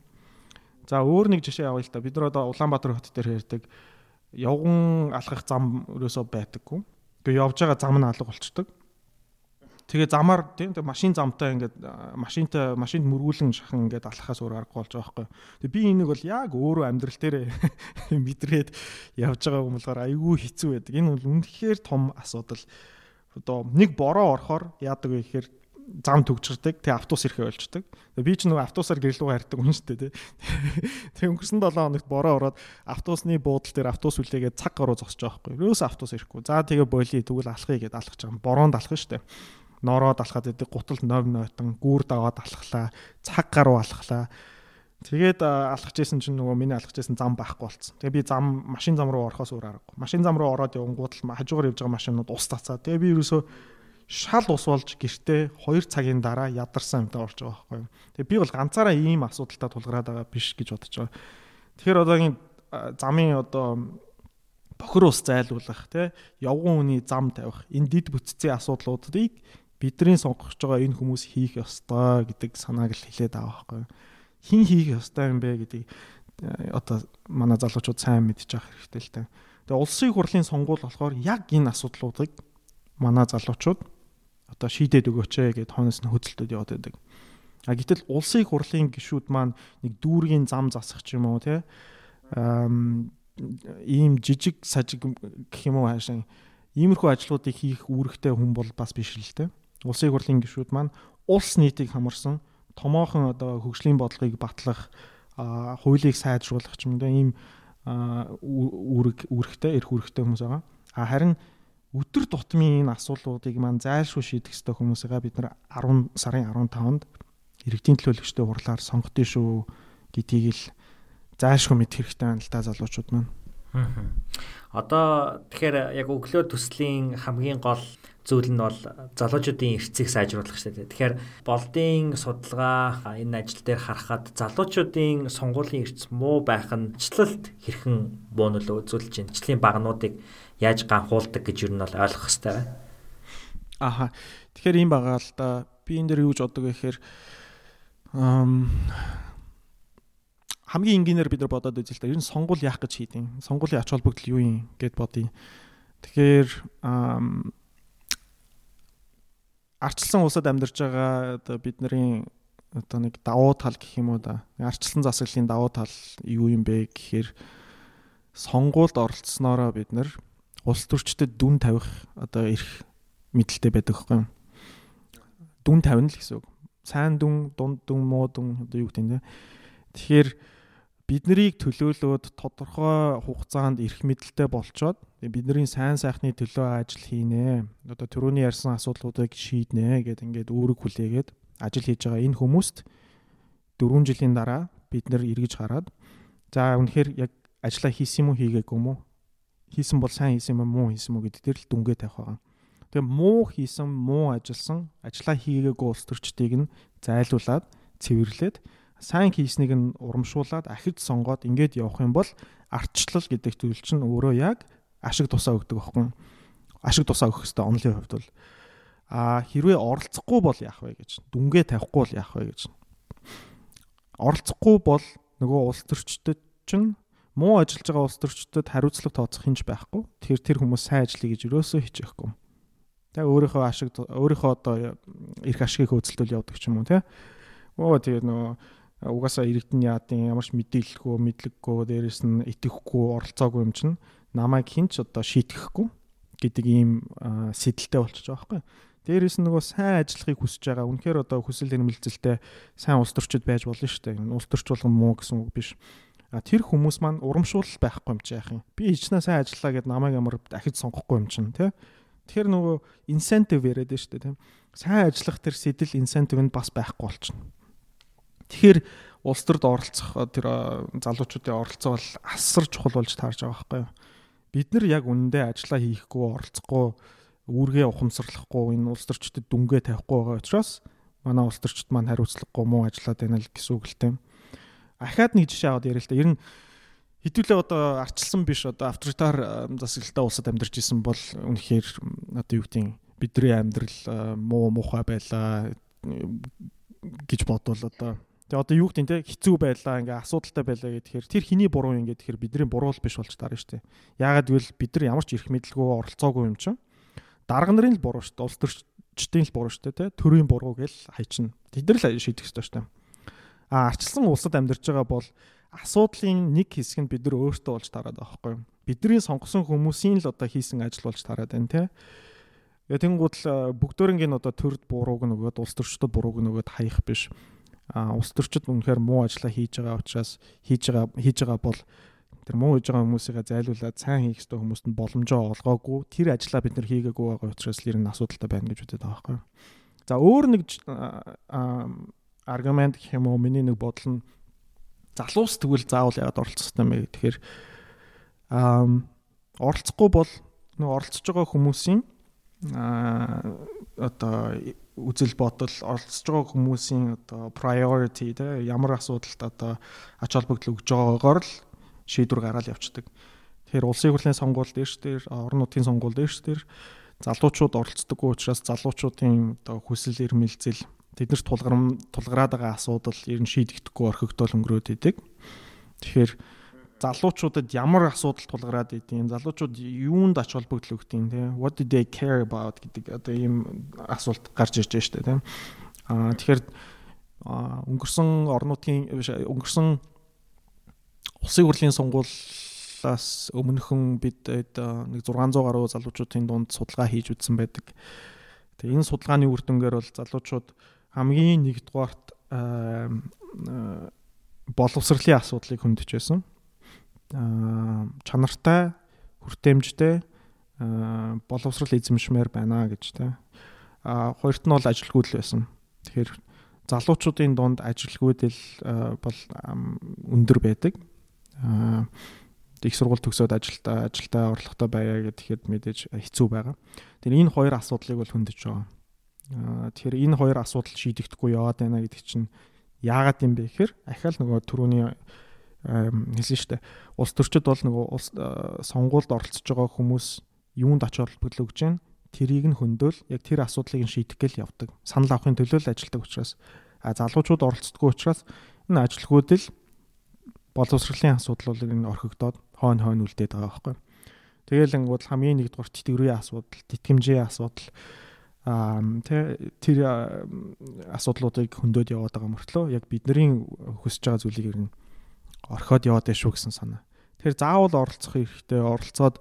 за өөр нэг жишээ авъя л та бид нар одоо Улаанбаатар хот дээр ярьдаг явган алхах зам өрөөсөө байдаггүй тэгээ явж байгаа зам нь алга болчдөг Тэгээ замаар тийм машин замтай ингээд машинтай машинд мөргүүлэн шахан ингээд алхахаас өөр аргагүй болж байгаа байхгүй. Тэгээ би энийг бол яг өөрөө амьдрал дээр <laughs> мэдрээд явж байгаа юм болохоор айгүй хэцүү байдаг. Энэ бол үнэхээр том асуудал. Одоо нэг бороо орохоор яадаг вэ гэхээр зам төгжирдэг. Тэгээ автобус ирэхээ болчдөг. Тэгээ би ч нөгөө автобусаар гэрлүүгээ хардаг хүн шүү дээ. <laughs> Тэгээ өнгөрсөн 7 хоногт бороо ороод автобусны буудлын дээр автобус үлээгээд цаг гаруй зогсож байгаа байхгүй. Ерөөс автобус ирэхгүй. За тэгээ боли тэгвэл алхахыг гээд алхаж байгаа. Бороонд алхах шүү дээ ноороод алхаад идэг гуталд нов нойтон гүүр даваад алхлаа цаг гаруй алхлаа. Тэгээд алхаж исэн чинь нөгөө миний алхаж исэн зам байхгүй болцсон тэгээ би зам машин зам руу орохоос өөр аргагүй. Машин зам руу ороод явангууд л хажуугаар явж байгаа машинууд ус тацаа. Тэгээ би ерөөсөө шал ус болж гэртээ 2 цагийн дараа ядарсан юмтай орж байгаа байхгүй юу? Тэгээ би бол ганцаараа ийм асуудалтай тулгараад байгаа биш гэж бодож байгаа. Тэгэхээр одоогийн замын одоо бохир ус зайлуулах тий явган үний зам тавих энэ дид бүтцийн асуудлуудыг бидний сонгож байгаа энэ хүмүүс хийх ёстой гэдэг санааг л хэлээд байгаа байхгүй. Хин хийх ёстой юм бэ гэдэг э, одоо манай залуучууд сайн мэдчих хэрэгтэй л та. Тэгээ улсын хурлын сонгуул болохоор яг энэ асуудлуудыг манай залуучууд одоо шийдээд өгөөч ээ гэд хонос нь хөдөлтөд яваад байдаг. А гэтэл улсын хурлын гишүүд маань нэг дүүргийн зам засах ч юм уу те ийм жижиг сажиг гэх юм уу хаашаа иймэрхүү ажлуудыг хийх үүрэгтэй хүн бол бас биш л те. Улсын хурлын гишүүд маань улс нийтийг хамарсан томоохон одоо хөгжлийн бодлогыг батлах хуулийг сайжруулах ч юм уу ийм үүрэг үүрэгтэй эрх үүрэгтэй хүмүүс байгаа. А харин өдөр тутмын энэ асуудлуудыг маань зайлшгүй шийдэх ёстой хүмүүсээ бид нар 10 сарын 15-нд иргэдийн төлөөлөгчтэй хурлаар сонгохдөө шүү гэдгийг л зайлшгүй мэд хэрэгтэй байна л та залуучууд маань. Одоо тэгэхээр яг өглөө төслийн хамгийн гол зүйл нь бол залуучуудын эрхцийг сайжруулах шүү дээ. Тэгэхээр болдын судалгаа энэ ажил дээр харахад залуучуудын сонгуулийн эрц муу байх нь члалт хэрхэн буу нөлөө үзүүлж байна. Члэлийн багнуудыг яаж ганхуулдаг гэж юу нь бол ойлгох хэрэгтэй байна. Аха. Тэгэхээр ийм байгаа л да. Би энэ дээр юу гэж боддог вэ гэхээр хамгийн энгийнээр бид нар бодоод үзэл та ер нь сонгуул яах гэж хийдیں۔ Сонгуулийн ач холбогдол юу юм гэд бодъё. Тэгэхээр арчилсан улсад амьдарч байгаа одоо бидний одоо нэг давуу тал гэх юм уу да. Арчилсан засаглалын давуу тал юу юм бэ гэхээр сонгуульд оролцсноороо бид нар улс төрчдөд дүн тавих одоо эрх мэдлэлтэй байдаг хгүй юу? Дүн тавина л гэсэн үг. Сайн дүн, дунд дүн, муу дүн одоо юу гэдэг те. Тэгэхээр биднийг төлөөлөөд тодорхой хугацаанд эрх мэдэлтэй болчоод бидний сайн сайхны төлөө ажил хийнэ. Одоо түрүүний ярьсан асуудлуудыг шийднэ гэд ингээд үүрэг хүлээгээд ажил хийж байгаа энэ хүмүүст 4 жилийн дараа бид нэр эргэж хараад за үнэхээр яг ажиллаа хийсэн юм уу хийгээгүй юм уу? Хийсэн бол сайн хийсэн юм уу, хийсэн юм уу гэдэг дээр л дүнгээ тавих байгаа. Тэгээ муу хийсэн, муу ажилласан, ажиллаа хийгээгүй улс төрчдийг нь зайлуулад цэвэрлээд сайн хийснийг нь урамшуулад ахиж сонгоод ингээд явах юм бол ардчлал гэдэг зүйл чинь өөрөө яг ашиг тусаа өгдөг байхгүй. Ашиг тусаа өгөх хэвээр онлын хувьд бол. А хэрвээ оролцохгүй бол яах вэ гэж дүнгээ тавихгүй бол яах вэ гэж. Оролцохгүй бол нөгөө улс төрчдөд чинь муу ажиллаж байгаа улс төрчдөд хариуцлага тооцох хинж байхгүй. Тэр тэр хүмүүс сайн ажиллая гэж өрөөсөө хичээхгүй тэг өөрийнхөө ашиг өөрийнхөө одоо эрх ашигыг хөөцөлтөл явдаг ч юм уу те оо тэгээ нөгөө угаасаа иргэдэн яадын ямарч мэдээлэлгүй мэдлэггүй дээрэс нь итгэхгүй оролцоогүй юм чинь намайг хинч одоо шийтгэхгүй гэдэг ийм сэдэлтэй болчихж байгаа байхгүй. Дээрээс нь нөгөө сайн ажиллахыг хүсэж байгаа. Үнэхээр одоо хүсэл эрмэлзэлтэй сайн улс төрчид байж болно шүү дээ. Улс төрч болгон муу гэсэн үг биш. А тэр хүмүүс маань урамшуул байхгүй юм чи яах юм. Би ичнээ сайн ажиллаа гэд намайг ямар дахиж сонгохгүй юм чинь тий. Тэгэхээр нөгөө инсентив яриад шүү дээ тий. Сайн ажиллах тэр сэтэл инсентив нь бас байхгүй болчихно. Тэгэхээр улс төрд оролцох тэр залуучуудын оролцоо бол асар чухал болж таарж байгаа байхгүй юу. Бид нар яг үнэндээ ажиллаа хийхгүй оролцохгүй үүргээ ухамсарлахгүй энэ улс төрчдөд дүнгээ тавихгүй байгаа учраас манай улс төрчд маань хариуцлагагүй муу ажиллаад байна л гэсэн үг л тийм. Ахаад нэг жишээ аваад ярил л та. Ер нь хэдүүлээ одоо арчилсан биш одоо авторитар засаглалтай улсад амьдарч исэн бол үнэхээр одоо юу гэдэг бидний амьдрал муу муухай байлаа гэж бодвол одоо Тэгээ одоо юу гэдэг те хэцүү байлаа ингээ асуудалтай байлаа гэхээр тэр хиний буруу юм гэхээр бидний буруу л биш болж таарна шүү дээ. Яагаад гэвэл бид нар ямар ч эрх мэдэлгүй оролцоогүй юм чинь дарга нарын л буруу шүү дээ. Улс төрчдийн л буруу шүү дээ те төрийн буруу гэл хайчна. Тэд нар л шийдэх ёстой шүү дээ. А арчилсан улсад амьдарч байгаа бол асуудлын нэг хэсэг нь бид нар өөртөө болж тараад байгаа байхгүй юу? Бидний сонгосон хүмүүсийн л одоо хийсэн ажил болж тараад байна те. Тэнгууд л бүгдөрөнгийн одоо төрд бурууг нөгөөд улс төрчдөд бурууг нөгөөд хаях биш улс төрчид үнэхээр муу ажилла хийж байгаа учраас хийж байгаа хийж байгаа бол тэр муу хийж байгаа хүмүүсийг зайлуулад сайн хийх ёстой хүмүүст нь боломжоо олгоогүй тэр ажиллаа бид нар хийгээгүй байгаа учраас л ер нь асуудалтай байна гэж үздэг байгаа байхгүй. За өөр нэг аргумент гэх юм уу миний нэг бодол нь залуус тэгвэл заавал яагаад оролцох юм бэ гэхээр аа оролцохгүй бол нөгөө оролцож байгаа хүмүүсийн аа одоо үзэл бодол оролцож байгаа хүмүүсийн одоо priority те ямар асуудалд одоо ач холбогдол өгж байгаагаар л шийдвэр гаргаад явцдаг. Тэгэхээр улсын хурлын сонгуул дээрш дээр орон нутгийн сонгуул дээрш дээр залуучууд оролцдоггүй учраас залуучуудын одоо хүсэл эрмэлзэл тэднэрт тулгарм тулгараад байгаа асуудал ер нь шийдэгдэхгүй орхигдол өнгөрөөд идэг. Тэгэхээр залуучуудад ямар асуудал тулгараад идэв залуучууд юунд ач холбогдол өгдөг те what do they care about гэдэг одоо ийм асуулт гарч ирж байна шүү дээ те аа тэгэхээр өнгөрсөн орнуудын өнгөрсөн улсын хурлын сонгуулиас өмнөхөн бид нэг 600 гаруй залуучуудын дунд судалгаа хийж үзсэн байдаг. Тэгээ энэ судалгааны үр дүнгээр бол залуучууд хамгийн нэгдүгээрт боловсролын асуудлыг хөндөж байсан. Аа чанартай, хүртээмжтэй боловсрол эзэмшмээр байна гэж тэ. Аа хоёрт нь бол ажилгүйдэл байсан. Тэгэхээр залуучуудын дунд ажилгүйдэл бол өндөр байдаг. Аа их сургууль төгсөөд ажилдаа ажилдаа орлоготой байя гэхэд мэдээж хэцүү байгаа. Тэр энэ хоёр асуудлыг бол хөндөж байгаа. Аа тэгэхээр энэ хоёр асуудал шийдэгдэхгүй яваад байна гэдэг чинь яагаад юм бэ гэхээр ахаал нөгөө түрүүний хэлсэн шүү дээ. Улс төрчид бол нөгөө улс сонгуульд оролцож байгаа хүмүүс юунд оч холбогдол өгж जैन тэрийг нь хөндөөл яг тэр асуудлыг нь шийдэх гээл явдаг. Санал авахын төлөө л ажилдаг учраас а залуучууд оролцдоггүй учраас энэ ажилгүйдэл боловсролын асуудлууд энэ орхигдоод хойно хойно үлдээд байгаа байхгүй. Тэгэл ангууд хамгийн нэгдүгээр тэтгэврийн асуудал, тэтгэмжийн асуудал аа тэр асуудлуудыг хөндөд яваад байгаа мөртлөө яг бидний хүсэж байгаа зүйлийг ер нь орхиод яваад байна шүү гэсэн санаа. Тэр заавал оролцох хэрэгтэй, оролцоод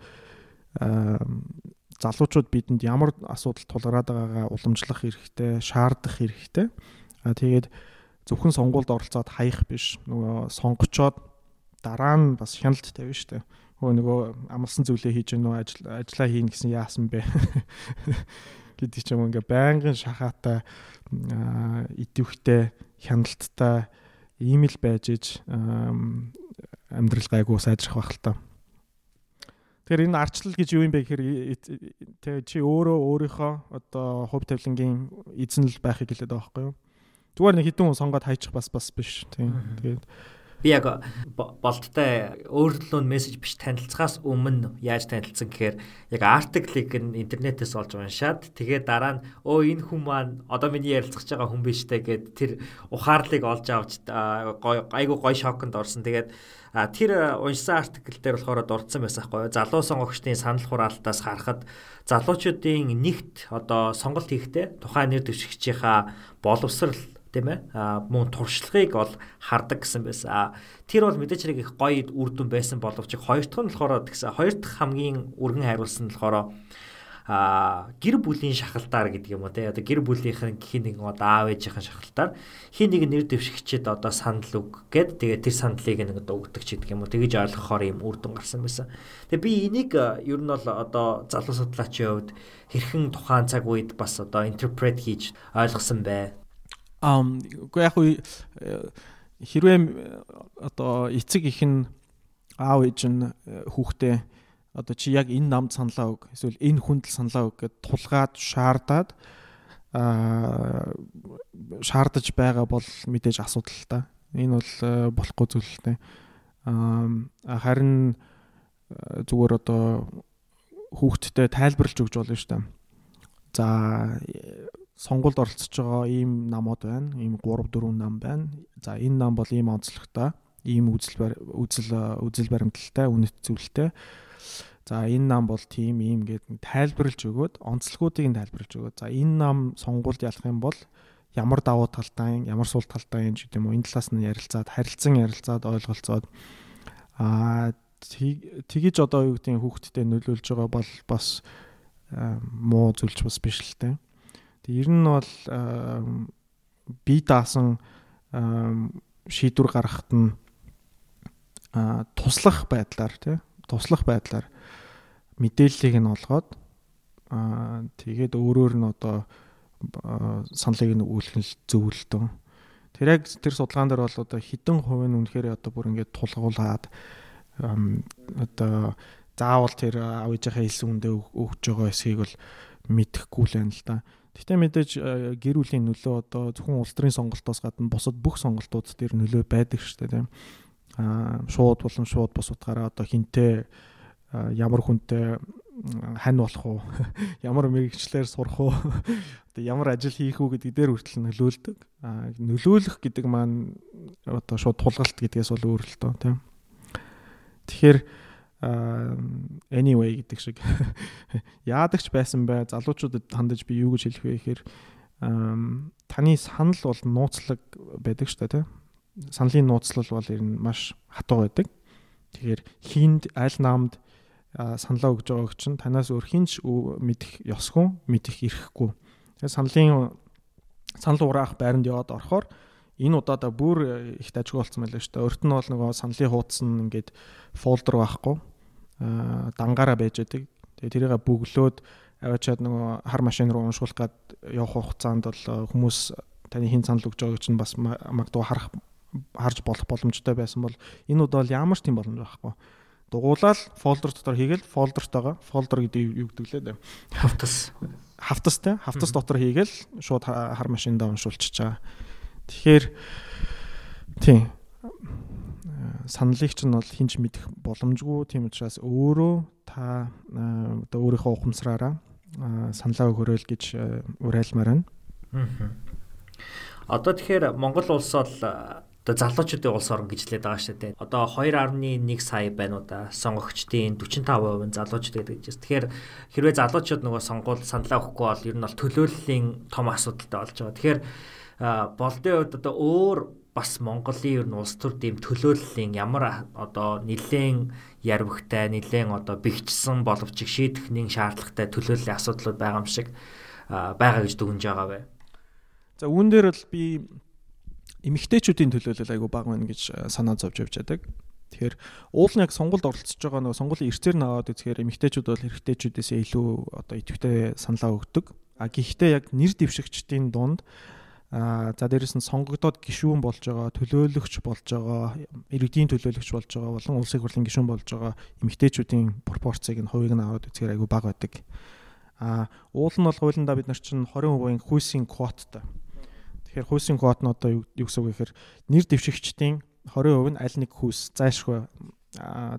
залуучууд бидэнд ямар асуудал тулгараад байгаагаа уламжлах хэрэгтэй, шаардах хэрэгтэй. Аа тэгээд зөвхөн сонгуульд оролцоод хаях биш. Нөгөө сонгочоод дараа нь бас хяналт тавина шүү дээ. Хөө нөгөө амлсан зүйлээ хийж гэнэ үү ажил ажиллаа хийн гэсэн яасан бэ <laughs> гэдэг ч юм ингээ байнгын шахаатай идэвхтэй хяналттай ийм л байж иж амьдрал гайгүй сайжрах байх л та. Тэгэхээр энэ арчлал гэж юу юм бэ гэхээр тэг чи өөрөө өөрийнхөө одоо хувь тавилангийн эзэн л байхыг хэлээд байгаа байхгүй юу? Зүгээр нэг хитэн сонгоод хайчих бас бас биш. Тийм. Тэгээд би яг болттой өөрлөлөө мессеж биш танилцахаас өмнө яаж танилцсан гэхээр яг артиклыг интернетээс олж уншаад тэгээ дараа нь өө энэ хүн маань одоо миний ярилцах байгаа хүн биш те гэд тэр ухаарлыг олж авч айгу гой шоконд орсон. Тэгээд тэр уншсан артикл дээр болохоор дурдсан байсан байхгүй залуу сонгогчдын санал хураалтаас харахад залуучуудын нэгт одоо сонголт хийхдээ тухайн нэр дэвшигчийнхаа боловсрал тийм ээ а мөн туршлагыг бол хардаг гэсэн байсан. А тэр бол мэдээж хэрэг их гоё үр дүн байсан боловч хоёр дахь нь болохоор тэгсэн хоёр дахь хамгийн өргөн хариулсан нь болохоор а гэр бүлийн шахалтаар гэдэг юм уу те одоо гэр бүлийнхэн хин нэг одоо аав ээжийнхэн шахалтаар хин нэг нэр дэвшигчэд одоо санал үг гэд тэгээ тэр саналыг нэг одоо өгдөг ч гэдэг юм уу тэгэж ойлгохоор юм үр дүн гарсан байсан. Тэгээ би энийг ер нь бол одоо залуу судлаачийн хувьд хэрхэн тухайн цаг үед бас одоо интерпрет хийж ойлгосон бай. Ам үгүй яг уу хэрвээ одоо эцэг их нь аав ээж нь хүүхдээ одоо чи яг энэ намд саналаа өг эсвэл энэ хүнд л саналаа өг гэд тулгаад шаардаад аа шаардаж байгаа бол мэдээж асуудал та. Энэ бол болохгүй зүйл л тэ. Аа харин зүгээр одоо хүүхдтэй тайлбарлаж өгч болно шүү дээ. За сонгуульд оролцож байгаа ийм намууд байна. Ийм 3 4 нам байна. За энэ нам бол ийм онцлогтой, ийм үзэл үзэл үзэл баримталтай, үнэт зүйлтэй. За энэ нам бол тийм ийм гэдэг тайлбарлаж өгөөд онцлогуудыг нь тайлбарлаж өгөөд. За энэ нам сонгуульд ялах юм бол ямар давуу талтай, ямар сул талтай юм ч гэдэм үү. Энэ талаас нь ярилцаад, харилцан ярилцаад ойлголцоод аа тэгэж одоо юу гэдэг хүүхдтэй нөлөөлж байгаа бол бас муу зүйлч бас биш л дээ. Тэг ер нь бол би даасан шийдвэр гаргахад нь туслах байдлаар тий туслах байдлаар мэдээллийг нь олгоод тэгээд өөрөөр нь одоо саналыг нь өгүүлэх зөвлөлтөө. Тэр яг тэр судалгаан дээр бол одоо хідэн хувийн үнэхээр одоо бүр ингээд тулгуулад одоо заавал тэр авъяжийнхаа хэлсэн үндэ өгч байгаа эсхийг бол мэдэхгүй л байна л да. Гэхдээ мэдээж э, гэр бүлийн нөлөө одоо зөвхөн улс төрийн сонголтоос гадна бусад бүх сонголтууд дээр нөлөө байдаг шүү дээ тийм. Аа шууд болон шууд бус утгаараа одоо хинтээ ямар хүнтэй хань болох уу? <laughs> Ямар мэрэгчлэр сурах уу? <laughs> Одоо ямар ажил хийх үү гэдэг дээр хүртэл нөлөөлдөг. Аа нөлөөлөх гэдэг маань одоо шууд тулгалт гэдгээс бол өөр л тоо тийм. Тэгэхээр anyway гэдэг шиг. <laughs> Яадагч байсан бай залуучуудад хандаж би юу гэж хэлэх вэ гэхээр таны санал бол нууцлаг байдаг шүү дээ тийм саналын нууцлал бол ер нь маш хатуу байдаг. Тэгэхээр хинд аль наамд саналаа өгж байгааг чинь танаас өөр хинч мэдэх ёсгүй мэдэх эрхгүй саналын санал ураах байранд яваад орохоор энэ удаадаа бүр их дажгүй болсон байлаа шүү дээ. Өрт нь бол нөгөө саналын хуудас нь ингээд фолдер байхгүй дангаараа байж байдаг. Тэгээ тэрийг бүглөөд аваачаад нөгөө хар машин руу уншуулах гад явах хугацаанд бол хүмүүс таны хин санал өгж байгааг чинь бас магадгүй харах харж болох боломжтой байсан бол энэ удаа ямар ч тийм боломж байхгүй. Дугуулаад фолдер дотор хийгээл фолдертойгоо фолдер гэдэг юу гэдэг лээ. Хавтас. Хавтастай. Хавтас дотор хийгээл шууд хар машиндаа уншуулчихж байгаа. Тэгэхээр тийм саналыг чинь бол хинч мэдэх боломжгүй тийм учраас өөрөө та одоо өөрийнхөө ухамсараараа саналаа өгөөрэй гэж уриалмаар байна. Одоо тэгэхээр Монгол улс бол одоо залуучуудын улс орн гэж хэлээд байгаа шүү дээ. Одоо 2.1 сая байна уу да. Сонгогчдын 45% нь залуучууд гэдэг гэж. Тэгэхээр хэрвээ залуучууд нөгөө сонгуул саналаа өгөхгүй бол ер нь бол төлөөллийн том асуудалтай болж байгаа. Тэгэхээр болдын үед одоо өөр бас Монголын ер нь улс төр дэм төлөөллийн ямар одоо нэлээд ярвгтай, нэлээд одоо бэхжсэн боловч шийдэх нэг шаардлагатай төлөөллийн асуудлууд байгаа юм шиг байгаа гэж дүгнж байгаа бай. За үүн дээр бол би эмэгтэйчүүдийн төлөөлөл айгүй бага байна гэж санаа зовж явж байдаг. Тэгэхээр уул нь яг сонгуульд оролцож байгаа нөгөө сонгуулийн эрсээр наваад үзэхээр эмэгтэйчүүд бол эрэгтэйчүүдээс илүү одоо идэвхтэй саналаа өгдөг. А гэхдээ яг нэр дэвшигчдийн дунд а за дээрэс нь сонгогдоод гишүүн болж байгаа, төлөөлөгч болж байгаа, иргэдийн төлөөлөгч болж байгаа, болон улсын хурлын гишүүн болж байгаа эмэгтэйчүүдийн пропорцийг нь хувийг нь аваад үзэхээр айгүй бага байдаг. А уул нь бол хуулиндаа бид нар чинь 20% хүйсийн квоттой. Тэгэхээр хүйсийн квот нь одоо юу гэсэн үг гэхээр нэр дэвшигчдийн 20% нь аль нэг хүүс зайшгүй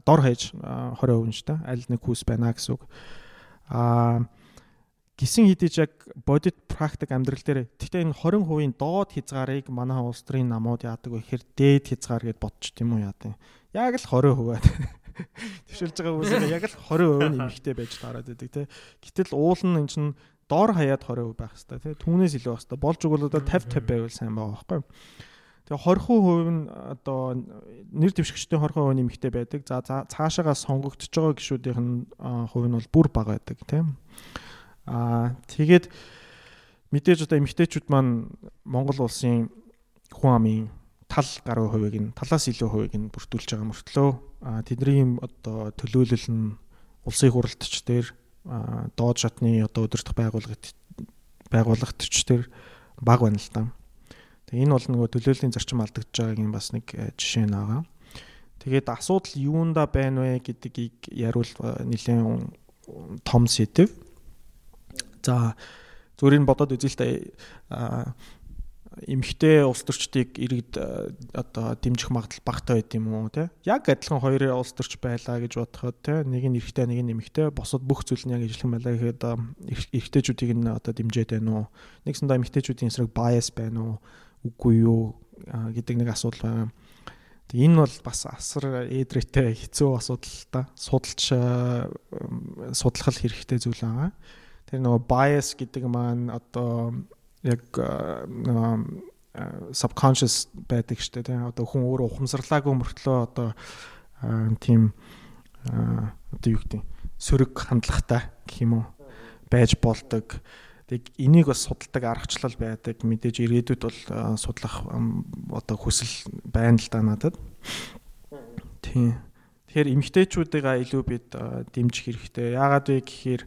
дор хаяж 20% нь ч та аль нэг хүүс байна гэсэн үг. Аа гисэн хідэж яг бодит практик амьдрал дээр гэхдээ энэ 20%-ийн доод хязгаарыг манай улс төрийн намууд яадаг вэ гэхээр дээд хязгаар гэд бодчих тийм үү яадаг. Яг л 20% аа. Тэвшилж байгаа хүмүүс яг л 20% нь эмэгтэй байж таарад байдаг тий. Гэтэл уул нь эн чинь доор хаяад 20% байх хэвээр тий. Түүнээс илүү байх хэвээр. Болж өгвөл одоо 50 50 байвал сайн байгаа байхгүй юу? Тэгээ 20% нь одоо нэр дэвшигчдийн 20% нь эмэгтэй байдаг. За цаашаага сонгогдож байгаа гишүүдийн хувь нь бол бүр бага байдаг тийм. Аа тэгээд мэдээж одоо эмэгтэйчүүд маань Монгол улсын хүн амын тал гаруй хувийг нь талаас илүү хувийг нь бүртгүүлж байгаа мөртлөө тэдний одоо төлөөлөл нь улсын хуралдч дээр доод шатны одоо удирдах байгууллагт байгууллагтч тэр баг байна л да. Тэгээ энэ бол нөгөө төлөөллийн зарчим алдагдж байгаагийн бас нэг э, жишээ байгаа. Тэгээд асуудал юунда байна вэ гэдгийг яривал э, нэлээд том сэдв. За зүгээр нь бодоод үзээ л та. Эмхтэй улс төрчдийг иргэд одоо дэмжих магадлал багтаа байд юм уу те яг адилхан хоёрын улс төрч байлаа гэж бодоход те нэг нь эрэгтэй нэг нь эмхтэй босод бүх зүйл нь яг ижилхэн байлаа гэхэд эрэгтэйчүүдийг нь одоо дэмжээд байна уу? Нэгсэндээ эмхтэйчүүдийн эсрэг bias байна уу? Үгүй юу? Гэдэг нэг асуудал байна энэ бол бас асар эдрээтэй хэцүү асуудал та. Судалж судлах хэрэгтэй зүйл байгаа. Тэр нөгөө bias гэдэг маань одоо яг subconscious байдаг штэ тийм одоо хүн өөрөө ухамсарлаагүй мөртлөө одоо тийм одоо юу гэдэг сөрөг хандлагатай гэх юм уу байж болдог. Тэг энийг бас судалдаг аргачлал байдаг. Мэдээж ирээдүйд бол судлах одоо хүсэл байна л да надад. Тийм. Тэгэхээр эмгтээчүүдийг илүү бид дэмжих хэрэгтэй. Яагаад вэ гэхээр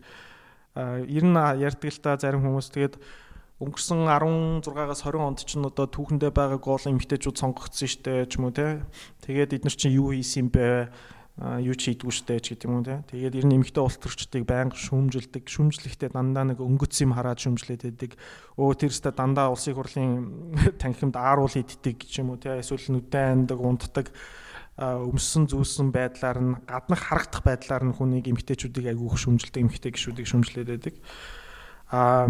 ер нь ярьдаг л та зарим хүмүүс тэгээд өнгөрсөн 16-аас 20 онд ч н одоо түүхэндээ байгаа гол эмгтээчүүд сонгогдсон штэ ч юм уу те. Тэгээд эдгээр чинь юу хийсэн юм бэ? юу ч хийдгүй штэ ч гэдэг юм уу те. Тэгээд ер нь эмгтээ улс төрчдгийг байнга шүүмжилдэг. Шүүмжлэхдээ дандаа нэг өнгөц юм хараад шүүмжлээд байдаг. Өө тэрстэй дандаа улсын хурлын <laughs> танхимд ааруул хийддэг гэж юм уу те. Эсвэл нүдэн андаг, унтдаг өмссөн зүүсэн байдлаар нь гаднах харагдах байдлаар нь хүнийг эмгтээчүүдийг айгүйх шүмжилдэг эмгтээ гişүүдийг шүмжлээд байдаг. Аа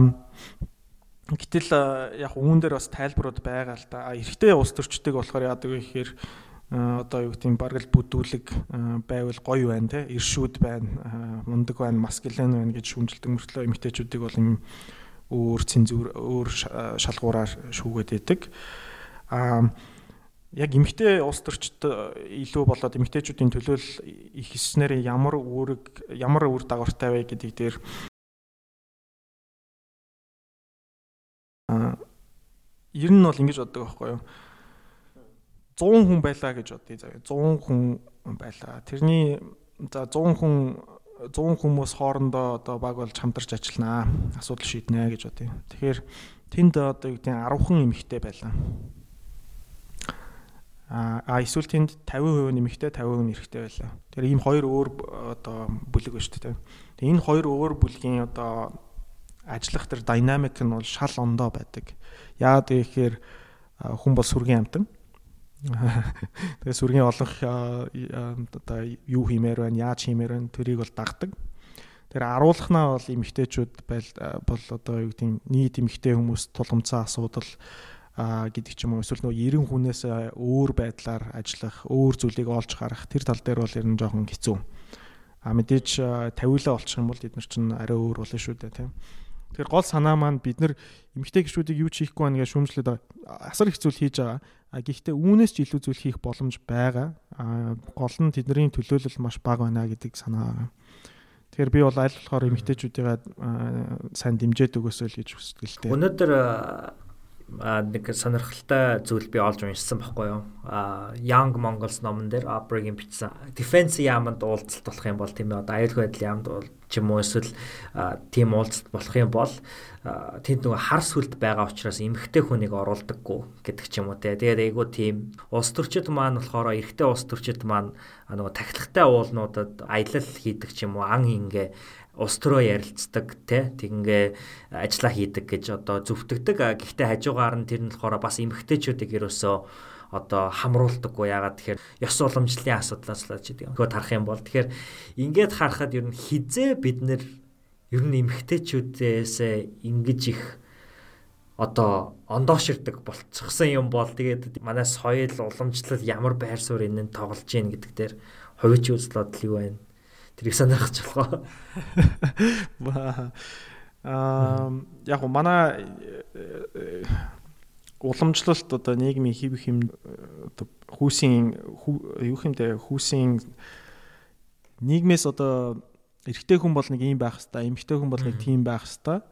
Гэтэл яг үүн дээр бас тайлбарууд байгаа л да. Эрэгтэй улс төрчдөг болохоор яадаг вэ гэхээр одоо юу гэдэм бараг л бүдүүлэг байвал гоё байна те иршүүд байна мундаг байна маскулин байна гэж шүмжилдэг мөртлөө эмэгтэйчүүдийг бол юм өөр цензур өөр шалгуураар шүүгээд байдаг. Аа яг эмэгтэй улс төрчд илүү болоод эмэгтэйчүүдийн төлөөл их хийснээр ямар үүрэг ямар үр дагавартай вэ гэдгийг дээр Аа ер нь бол ингэж боддог байхгүй юу? 100 хүн байлаа гэж бодъё заа. 100 хүн байлаа. Тэрний за 100 хүн 100 хүмүүс хоорондоо одоо баг болж хамтарч ажилланаа. Асуудал шийднэ гэж бодъё. Тэгэхээр тэнд одоо юу гэдэг 10 хүн эмэгтэй байлаа. А эсвэл тэнд 50% нэмэгтэй 50% эрэгтэй байлаа. Тэгэхээр ийм хоёр өөр одоо бүлэг байна шүү дээ. Тэгээ энэ хоёр өөр бүлгийн одоо ажиллах тэр динамик нь бол шал ондоо байдаг. Яагаад гэхээр хүн бол сүргийн амтан. <laughs> Тэгээ сүргийн олонх одоо юу хиймээр байна, яаж хиймээр байна тэрийг бол дагдаг. Тэр аруулхнаа бол эмэгтэйчүүд бол одоо юу гэдэг нийт эмэгтэй хүмүүс тулгамцсан асуудал гэдэг ч юм уу эсвэл нөгөө 90 хүнээс өөр байдлаар ажиллах, өөр зүйлийг олж гарах тэр тал дээр бол ер нь жоохон хэцүү. А мэдээж тавиулаа олчих юм бол бид нар чинь арай өөр болно шүү дээ тийм. Тэгэхээр гол санаа маань бид нар эмгтэй гişүүдийг юу ч хийхгүй байна гэж шүүмжлээд асар их зүйл хийж байгаа. А гэхдээ үүнээс ч илүү зүйл хийх боломж байгаа. А гол нь тэдний төлөөлөл маш бага байна гэдэг санаа байгаа. Тэгэхээр би бол аль болохоор эмгтээчүүдийг сайн дэмжиж өгөөсэй л гэж хүсдэг л дээ. Өнөөдөр нэг сонирхолтой зүйл би олж уншсан байхгүй юу? А Young Mongols номон дээр Upbringing бичсэн. Defense яамд уулзалт болох юм бол тийм ээ одоо аюулгүй байдал яамд ч юм уу эсвэл тийм уулзалт болох юм бол тэнд нөгөө хар сүлд байгаа учраас эмгхтэй хүнийг оруулдаггүй гэдэг ч юм уу те. Тэгээд айгуу тийм улс төрчид маань болохоор эрэгтэй улс төрчид маань нөгөө тахилгатай уулнуудад аялал хийдэг ч юм уу ан ингээ улс төрөө ярилцдаг те тэгингээ ажиллаа хийдэг гэж одоо зөвтгдөг. Гэхдээ хажуугаар нь тэр нь болохоор бас эмгхтэйчүүдийг ерөөсөө одоо хамруулдаггүй ягаад тэгэхээр ёс уламжлалын асуудлаас л ч гэдэг. Тэгвэл харах юм бол тэгэхээр ингээд харахад ер нь хизээ бид нэр ер нь эмгхтэйчүүдээс ингэж их одоо ондооширдаг болцсон юм бол тэгээд манай соёл уламжлал ямар байр суурь энэ нь тоглож гин гэдэг дээр хувьч үзэл бодол юу байна? Тэрийг сонирхож болохоо. Аа яг го манай уламжлалт одоо нийгмийн хэв хэм одоо хүүсийн юу хэмтэй хүүсийн нийгмээс одоо эрэгтэй хүн бол нэг ийм байх хэвээр, эмэгтэй хүн бол нэг тийм байх хэвээр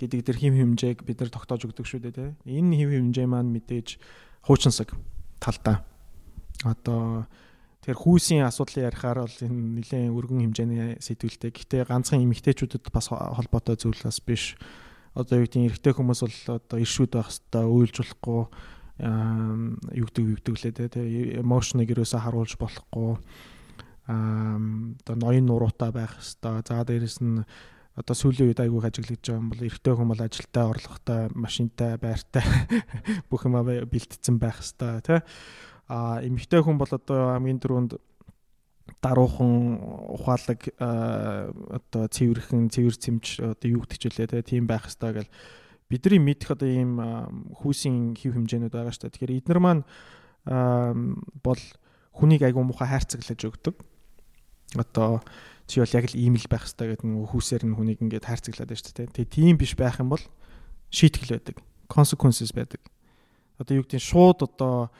гэдэг тэр хэм хэмжээг бид нар тогтоож өгдөг шүү дээ тий. Энэ хэм хэмжээ маань мэдээж хуучинсаг талдаа одоо тэр хүүсийн асуудлыг ярихаар бол энэ нэлээд өргөн хэмжээний сэдвэлтэй. Гэхдээ ганцхан эмэгтэйчүүдэд бас холбоотой зүйл бас биш. Одоо юу гэдэг эрэгтэй хүмүүс бол одоо иршүүд байх хэвээр уйлж болохгүй юу гэдэг юу гэдэг лээ те эмошныг ерөөсө харуулж болохгүй аа одоо ноён нуруутай байх хэвээр. За дээрэс нь одоо сүүлийн үед айгүйх ажиглаж байгаа юм бол эрэгтэй хүн бол ажилдаа орлоготой, машинтай, байртай <laughs> бүх юм бэлтцсэн байх хэвээр тий а эмэгтэй хүн бол одоо хамгийн дөрөнд даруухан ухаалаг одоо цэвэрхэн цэвэр цэмж одоо юу гэдэг ч үлээ тийм байх хэвээр гэл бидний мэдэх одоо ийм хүүсийн хэв хэмжээнүүд байгаа шүү дээ. Тэгэхээр эднэр маань бол хүнийг айгүй муухай хайрцаглаж өгдөг. Одоо чи бол яг л ийм л байх хэвээр гэдэг нь хүүсээр нь хүнийг ингээд хайрцаглаад байна шүү дээ. Тэгээ тийм биш байх юм бол шийтгэл байдаг. consequences байдаг. Одоо юу гэдэг нь шууд одоо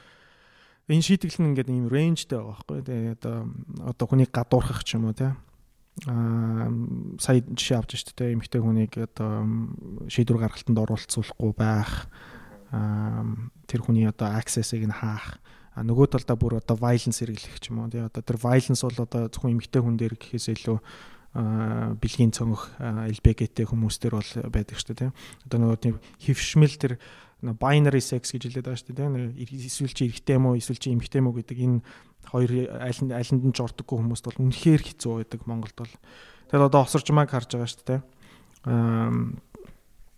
энэ шийтгэл нь ингээд ийм рейнжтэй байгаа байхгүй. Тий одоо одоо хүнийг гадуурхах ч юм уу тий аа сая жишээ авч штэ тий эмэгтэй хүнийг одоо шийдвэр гаргалтанд оролцуулахгүй байх. Аа тэр хүний одоо access-ыг нь хаах. А нөгөө талдаа бүр одоо violence хэрэглэх ч юм уу тий одоо тэр violence бол одоо зөвхөн эмэгтэй хүн дээр гэхээс илүү бэлгийн цонгох LBGT хүмүүс төр бол байдаг шүү дээ тийм. Одоо нөгөө тийм хөвшмөл тэр binary sex гэж хэлээд байгаа шүү дээ тийм. Эсвэл чи эрэгтэй юм уу эсвэл чи эмэгтэй юм уу гэдэг энэ хоёр аль алинд нь жордоггүй хүмүүст бол үнэхээр хэцүү байдаг Монголд бол. Тэгэхээр одоо осоржмаг харж байгаа шүү дээ. Аа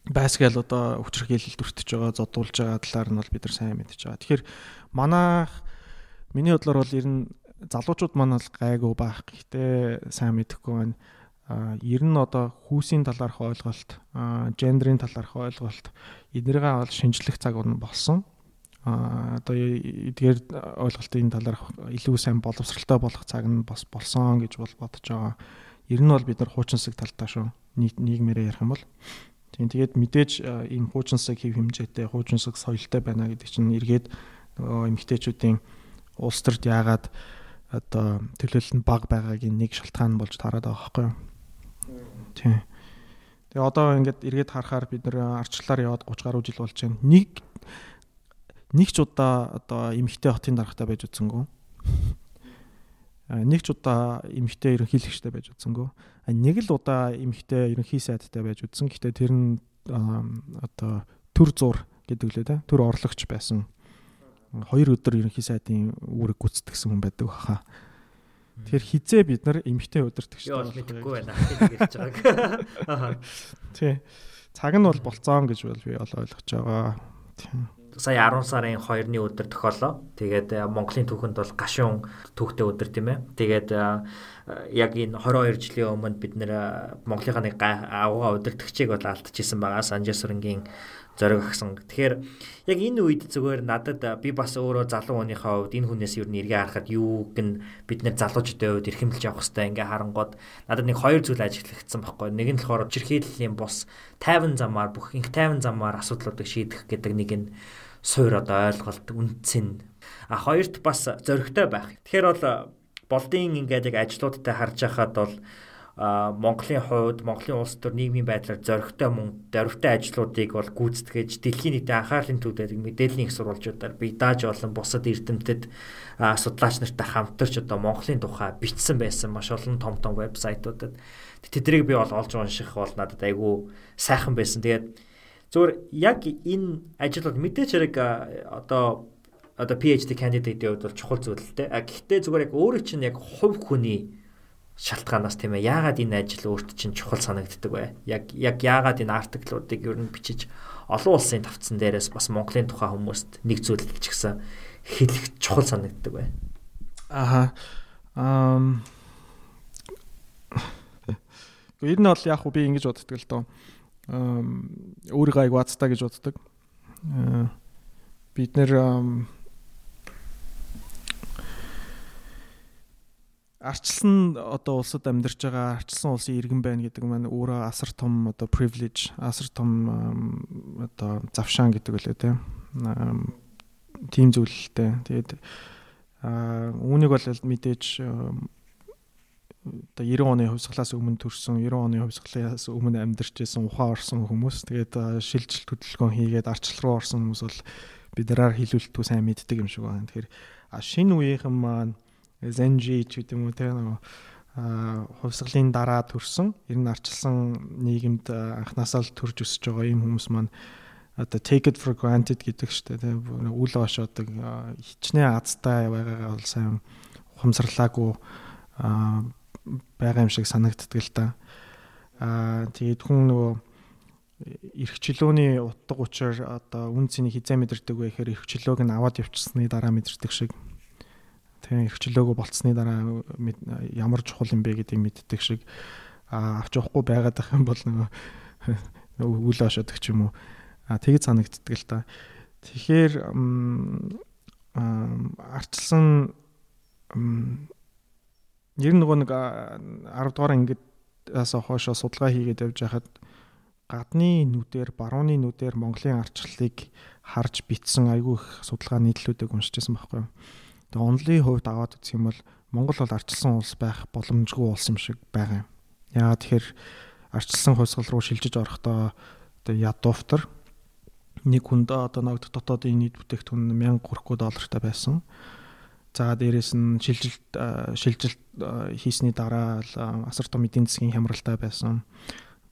байсгаал одоо хүчрхийлэл дүртэж байгаа, зодуулж байгаа талаар нь бол бид нар сайн мэдж байгаа. Тэгэхээр манайх миний бодлоор бол ер нь залуучууд маань бол гайгүй байх. Гэхдээ сайн мэдэхгүй байна ер нь одоо хүүсийн талаарх ойлголт, гендрийн талаарх ойлголт эднэргээ бол шинжлэх цаг болсон. Одоо эдгээр ойлголтын талаарх илүү сайн боловсралтай болох цаг нь бас болсон гэж бол бодож байгаа. Ер нь бол бид нар хуучинсаг талтай шүү. нийгмээрээ ярих юм бол. Тийм тэгээд мэдээж ийм хуучинсаг хэв хэмжээтэй, хуучинсаг соёлтой байна гэдэг чинь эргээд нөгөө эмгтээчүүдийн улс төрд яагаад одоо төлөөлөл нь бага байгаагийн нэг шалтгаан болж тараад байгаа байхгүй юу? Тийм. Тэгээ одоо ингээд эргээд харахаар бид нэр арчлаар яваад 30 гаруй жил болж байна. Нэг нэг ч удаа одоо эмхтэй хотын даргатай байж утсангүй. Нэг ч удаа эмхтэй ерөнхийлөгчтэй байж утсангүй. Нэг л удаа эмхтэй ерөнхий сайдтай байж утсан. Гэхдээ тэр нь одоо төр зур гэдэг лээ те. Төр орлогч байсан. Хоёр өдөр ерөнхий сайдын үүрэг гүйцэтгэсэн хүн байдаг баха. Тэгэхээр хизээ бид нар эмхтэй удирдахчтай болох мэдэхгүй байна. Хэлж байгааг. Тий. Цаг нь бол болцоон гэж бол би ол ойлгож байгаа. Тийм сая 10 сарын 2-ны өдөр тохиолоо. Тэгээд Монголын түүхэнд бол гашуун түүхтэй өдөр тийм ээ. Тэгээд яг энэ 22 жилийн өмнө бид нэр Монголынхаа нэг агууга удирдахчийг бол алдчихсан байгаа. Санжасрынгийн зориг агсан. Тэгэхээр яг энэ үед зүгээр надад би бас өөрөө залуу хүнийхээ хувьд энэ хүнээс юу нэргээ харахад юуг нь бид нэр залуучуудын хувьд эрхэмлэж явах хэрэгтэй ингээ харангууд надад нэг хоёр зүйл ажиглагдсан байхгүй. Нэг нь болохоор чирхийллийн бус тайван замаар бүх инх тайван замаар асуудлуудыг шийдэх гэдэг нэг нь суур одоо ойлголт үндсэн. А хоёрт бас зөрөгтэй байх. Тэгэхээр бол болдын ингээд яг ажлуудтай харж байхад бол Монголын хувьд Монголын улс төр нийгмийн байдлаар зөрөгтэй мөн дөрвтэй ажлуудыг бол гүйцэтгэж дэлхийн нийтийн анхаарлын төвдөд мэдээллийн их сурвалжуудаар би дааж болон бусад эрдэмтэд судлаач нартай хамтарч одоо Монголын тухай бичсэн байсан маш олон том том вебсайтуудад тэднийг би бол олж унших бол надад айгүй сайхан байсан. Тэгээд зөвөр яг энэ ажил бол мэдээч хэрэг одоо одоо PhD candidate-ийн хувьд бол чухал зүйл л дээ. А гэхдээ зүгээр яг өөрөө чинь яг хувь хүний шалтгаанаас тийм ээ яагаад энэ ажил өөрт чинь чухал санагддаг вэ? Яг яг яагаад энэ артиклуудыг ер нь бичиж олон улсын тавцсан дээрээс бас Монголын тухай хүмүүст нэг зүйлэлж гисэн хэлэх чухал санагддаг бай. Аха. Ам Ер нь бол яг би ингэж боддог л доо. Өөрийгөө аяг вацтай гэж боддог. Бид нэр арчилсан одоо улсад амьдарч байгаа арчилсан улсын иргэн байна гэдэг маань өөрөө асар том одоо privilege асар том одоо завшаан гэдэг үлээ тийм тийм зүйлтэй. Тэгээд үүнийг бол мэдээж одоо 90 оны хувьсгалаас өмнө төрсэн 90 оны хувьсгалаас өмнө амьдарч байсан ухаан орсон хүмүүс тэгээд шилжилт хөдөлгөөн хийгээд арчил руу орсон хүмүүс бол биднээр хилүүлтгүй сайн мэддэг юм шиг байна. Тэгэхээр шинэ үеийнхэн маань Zenji ч гэдэг юм уу те нөгөө хувьсгалын дараа төрсэн ер нь арчилсан нийгэмд анханасаа л төрж өсөж байгаа юм хүмүүс маань одоо take it for granted гэдэг штэ те үл оошоодаг хичнээн азтай байгаагаа бол сайн ухамсарлаагүй байгаа юм шиг санагддаг л да. Аа тэгээд хүн нөгөө эрхчлөөний утга учир одоо үн цэнийг хизээ мэдэрдэг вэ гэхээр эрхчлөөг нь аваад явчихсны дараа мэдэрдэг шиг тийм эрхчлөөгөө болцсны дараа ямар чухал юм бэ гэдгийг мэддэг шиг авч явахгүй байгаад байх юм бол нөгөө <laughs> үл ошодог ч юм уу а тэгж санагддаг л та. Тэгэхээр арчилсан ер нь нөгөө нэг 10 дугаар ангид аса хоошо судалгаа хийгээд явж байхад гадны нүдээр барууны нүдээр Монголын арчлалыг харж битсэн айгүй их судалгаа нийтлүүдийг уншижсэн байхгүй юу. Тэгээ онлын хувьд аваад үзэх юм бол Монгол бол арчилсан улс байх боломжгүй улс юм шиг байгаа юм. Яагаад тэгэхээр арчилсан хувьсгал руу шилжиж орохдоо одоо ядууфтар нэг хүндээ одоо нэг дотоодын нийт бүтээгдэхүүн 1000 хүрэхгүй доллартай байсан. За дээрэс нь шилжилт шилжилт хийсний дараа асар том эдийн засгийн хямралтай байсан.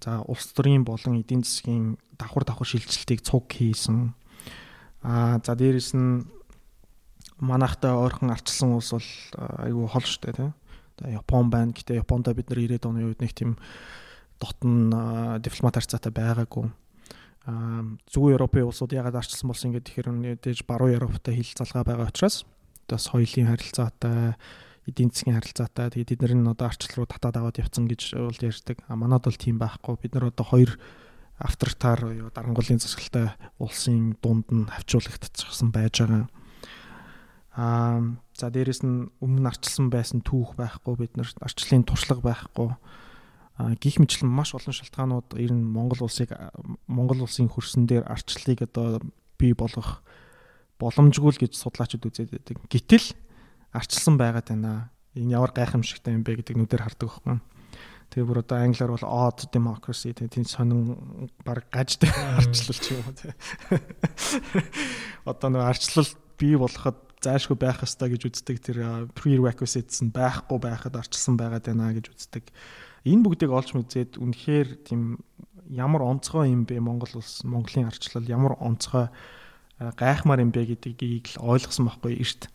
За улс төрийн болон эдийн засгийн давхар давхар шилжилтийг цуг хийсэн. Аа за дээрэс нь манайхтай ойрхон арчилсан улс бол айгүй хол штэ тий. Одоо Япон байна. Гэтэ Японд бид нар 90-ад оны үед нэг тийм дотн дипломат харьцаатай байгаагүй. Аа зүүн Европын улсууд ягаад арчилсан болсон ингээд тэгэхээр мэдээж баруун Европтой хил залгаа байгаа учраас одоо соёлын харилцаатай эдийн засгийн харилцаатай тэгээд бид нар нь одоо арчил руу татаад аваад явцсан гэж бол ярьдаг. А манад бол тийм байхгүй. Бид нар одоо хоёр авторитар дарангуулын засгалтай улсын дунд нь хавчуулагдчихсан байж байгаа. Аа за дээрэс нь өмнө арчилсан байсан түүх байхгүй бид нар арчлалын туршлага байхгүй гих мэтлэн маш олон шалтгаанууд ер нь Монгол улсыг Монгол улсын хөрсөн дээр арчлалыг одоо бий болгох боломжгүй л гэж судлаачид үзээд байдаг. Гэтэл арчилсан байгаад байна. Энэ ямар гайхамшигтай юм бэ гэдэг нүдээр хардаг байхгүй. Тэгээ бүр одоо англиар бол odd democracy тэгээ тийм сонин баг гажтай <laughs> арчлал ч юм уу тий. <laughs> Одоо нэг арчлал бий болгоход зайлшгүй байх ёстой гэж үздэг тэр prerequisites нь байхгүй байхад арчилсан байгаад байна гэж үздэг. Энэ бүгдийг олж мэдээд үнэхээр тийм ямар онцгой юм бэ Монгол улс Монголын арчлал ямар онцгой гайхмаар юм бэ гэдгийг л ойлгосон байхгүй эрт.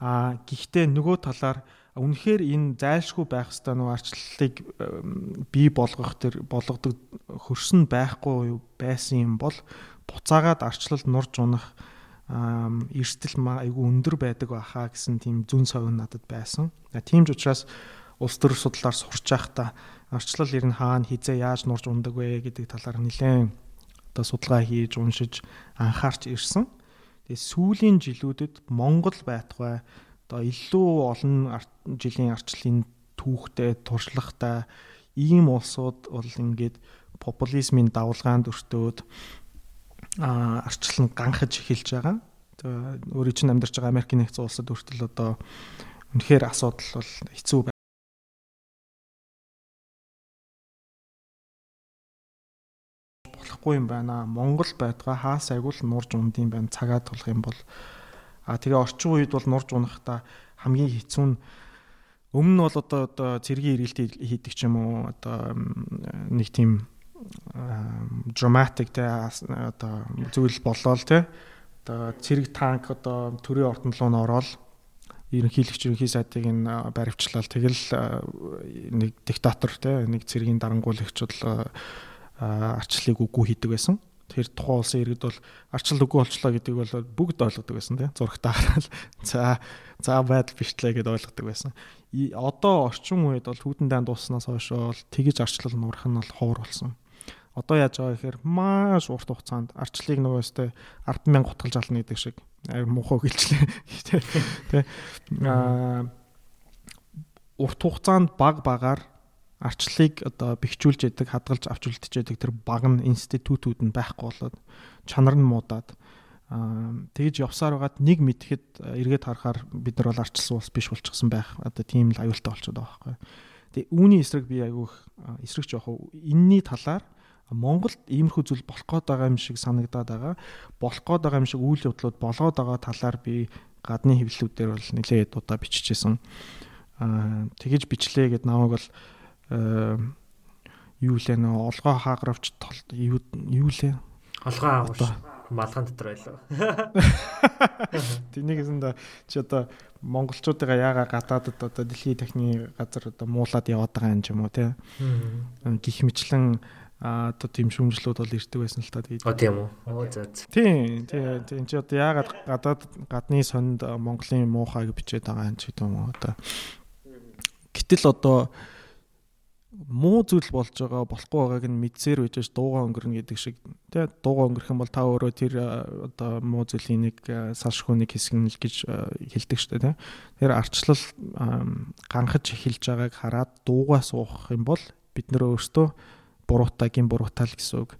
А гэхдээ нөгөө талаар үнэхээр энэ зайлшгүй байх ёстой нөгөө арчлалыг бий болгох тэр болгодог хөрсөн байхгүй байсан юм бол буцаагаад арчлалд нурж унах эрсдэл айгүй өндөр байдаг байхаа гэсэн тийм зүн совин надад байсан. Тийм ч учраас улс төр судлаар сурч байхдаа арчлал ер нь хаана хизээ яаж нурж ундаг вэ гэдэг талаар нэлээд одоо судалгаа хийж уншиж анхаарч ирсэн. Тэгээ сүүлийн жилүүдэд Монгол байтугай одоо илүү олон жилийн арчлалын түүхтэй туршлагатай ийм улсууд бол ингээд популизмын давлгаанд өртөөд а арчлал нь ганхаж эхэлж байгаа. Тэгээ өөрийн чинь амьдарч байгаа Америкийн нэгдсэн улсад хүртэл одоо үнэхээр асуудал бол хэцүү болохгүй юм байна. Монгол байтугай хаас айгуул нурж ундын байна. Цагаа тулах юм бол а тэгээ орчин үед бол нурж унахта хамгийн хэцүү нь өмнө нь бол одоо одоо цэргийн эргэлт хийдэг ч юм уу одоо нэг тийм dramatic те одоо зүйл болоо л те. Одоо цэрэг танк одоо төрийн ордон руу н ороод ерөнхийлөгч ерөнхий сайдыг нь баривчлал. Тэгэл нэг диктатор те нэг цэргийн дарангуулагч бол арчлалыг үгүй хийдэг байсан. Тэр тухайн улсын иргэд бол арчлал үгүй болчлоо гэдгийг бол бүгд ойлгодог байсан тийм зурагтаа хараад <laughs> за за байдал бичлээ гэдээ ойлгодог байсан. Одоо орчин үед бол хүүтэн дан дууснаас хойш бол тэгж арчлал нуурах нь бол ховор болсон одоо яаж байгаа гэхээр маш урт хугацаанд арчлыг нөгөө өстэй 100000 гутгалж ална гэдэг шиг аяа муухай гэлчлээ <laughs> тий аа урт хугацаанд баг багаар арчлыг одоо бэхжүүлж яадаг хадгалж авч үлдэж яадаг тэр баг нь институтүүд нь байхгүй болоод чанар нь муудаад тэгж явсаар байгаад нэг мэдхэд эргээд харахаар бид нар бол арчилсан ус биш болчихсон байх. Одоо тийм л аюултай болчиход байгаа байхгүй. Тэгээ үүний эсрэг би айгүйх эсрэг жоох энэний талаар Монголд иймэрхүү зүйл болох гээд байгаа юм шиг санагдаад байгаа. Болох гээд байгаа юм шиг үйл явдлууд болоод байгаа талаар би гадны хэвлэлүүдээр бол нэлээд удаа биччихсэн. Аа тэгэж бичлээ гэд намайг бол юу лээ нөө олгоо хаагравч юу юу лээ олгоо хаагравч малган дотор байлаа. <laughs> Тэнийгэсэнд чи одоо монголчуудыгаа яага гадаадд одоо дэлхийн техникийн газар одоо муулаад яваад байгаа юм ч юм уу те. Гэх мэтлэн а одоо тийм шүүмжлүүд бол ирдэг байсан л та тэгээд. А тийм үү. Оо за. Тийм, тийм, тийм чи одоо яагаад гадаад гадны сонд Монголын муухайг бичээд байгаа юм ч гэдэг юм уу одоо. Гэтэл одоо муу зүйл болж байгаа болохгүй байгааг нь мэдсээр үжиж дууга өнгөрнө гэдэг шиг тий дууга өнгөрөх юм бол та өөрөө тэр одоо муу зүйлийн нэг салшгүйник хэсэг нь л гэж хэлдэг дээ тий тэр арчлал ганхаж эхэлж байгааг хараад дуугаа суух юм бол бид нөр өөрсдөө буруутагийн буруутал гэсэн үг.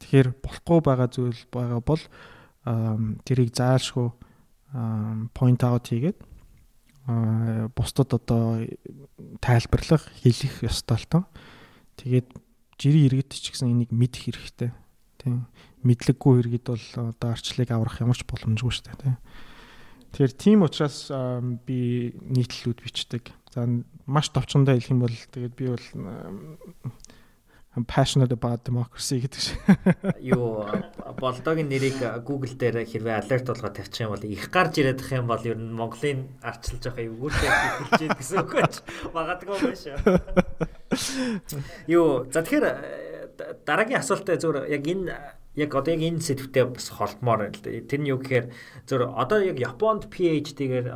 Тэгэхээр болохгүй байгаа зүйл байгаа бол тэрийг заалшгүй point out хийгээд бусдад одоо тайлбарлах, хэлэх ёстой л тоо. Тэгээд жирийн иргэд ч гэсэн энийг мэдэх хэрэгтэй. Тийм. Мэдлэггүй иргэд бол одоо арчлыг аврах ямар ч боломжгүй шүү дээ, тийм. Тэгэхээр тийм учраас би нийтлэлүүд бичдэг. За маш товчондоо хэлэх юм бол тэгээд би бол I'm passionate about democracy гэдэг шиг. Юу болдогийн нэрийг Google дээр хэрвээ alert болгоод тавьчих юм бол их гарч ирээд их юм бол ер нь Монголын арчилж байгаа эвгүүртэй хэлж яад гэсэн үг байж магадгүй байна шүү. Юу за тэгэхээр дараагийн асуултаа зөвөр яг энэ яг одоо яг энэ сэдвтэ бас холбомоор байна л да. Тэр нь юу гэхээр зөв одоо яг Японд PhD-гээр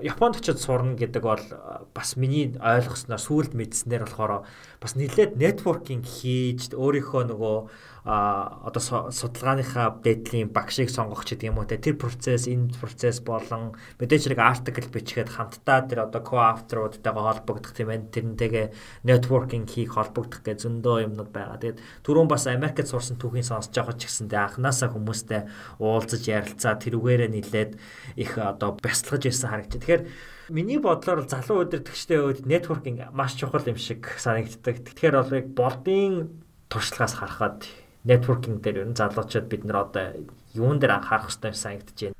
Японд очиж сурна гэдэг бол бас миний ойлгосноор сүулт мэдснээр болохоор бас нэлээд networking хийж өөрийнхөө нөгөө одоо судалгааныхаа дээдлийн багшийг сонгох ч гэдэг юм уу те тэр процесс энэ процесс болон мэдээж хэрэг артикл бичгээд хамтдаа тэр одоо co-author-уудтайгаа холбогдох тийм ээ тэрнтэйгээ networking хийх холбогдох гэж зөндөө юмнууд байгаа. Тэгээд түрүүн бас Америкт сурсан түүхийн сонсож байгаа ч гэсэндээ анханасаа хүмүүстэй уулзаж ярилцаа тэрүүгээрээ нилээд их одоо бясалгаж ирсэн харагдчих. Тэгэхээр Миний бодлоор залуу өдөртөгчтэй үед networking маш чухал юм шиг санагддаг. Тэгэхээр бол яг болдын туршлагаас харахад networking дээр ер нь залуучууд бид нар одоо юун дээр анхаарах хэрэгтэй санагдаж байна.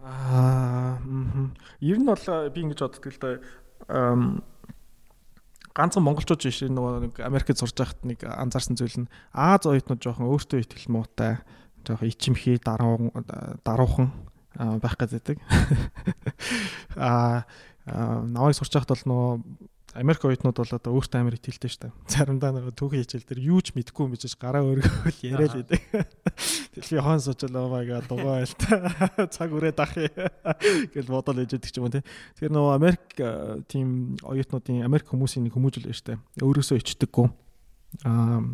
Аа ер нь бол би ингэж боддог л да ганцхан монголчууд биш нөгөө нэг Америкт сурж байхад нэг анзаарсан зүйл нь Аз оюутнууд жоохон өөртөө итгэл муутай жоохон ичимхий даруу даруухан байх гэдэг. <laughs> Аа навайг сурч байхад бол нөгөө Америк оюутнууд бол одоо өөртөө амар итгэлтэй шүү дээ. Заримдаа нөгөө түүхийн хичээл дээр юу ч мэдгүй юм бижж гараа өргөөл яриад байдаг. <laughs> Тэгэл хон суучл оо май га дугаа байл та. <laughs> Цаг үрээд ах <laughs> гэл бодол ээж өгч юм тий. Тэгэхээр нөгөө Америк тийм оюутнуудын Америк хүмүүсийн нэг хүмүүжил шүү дээ. Өөрөөсөө ичдэггүй. Аа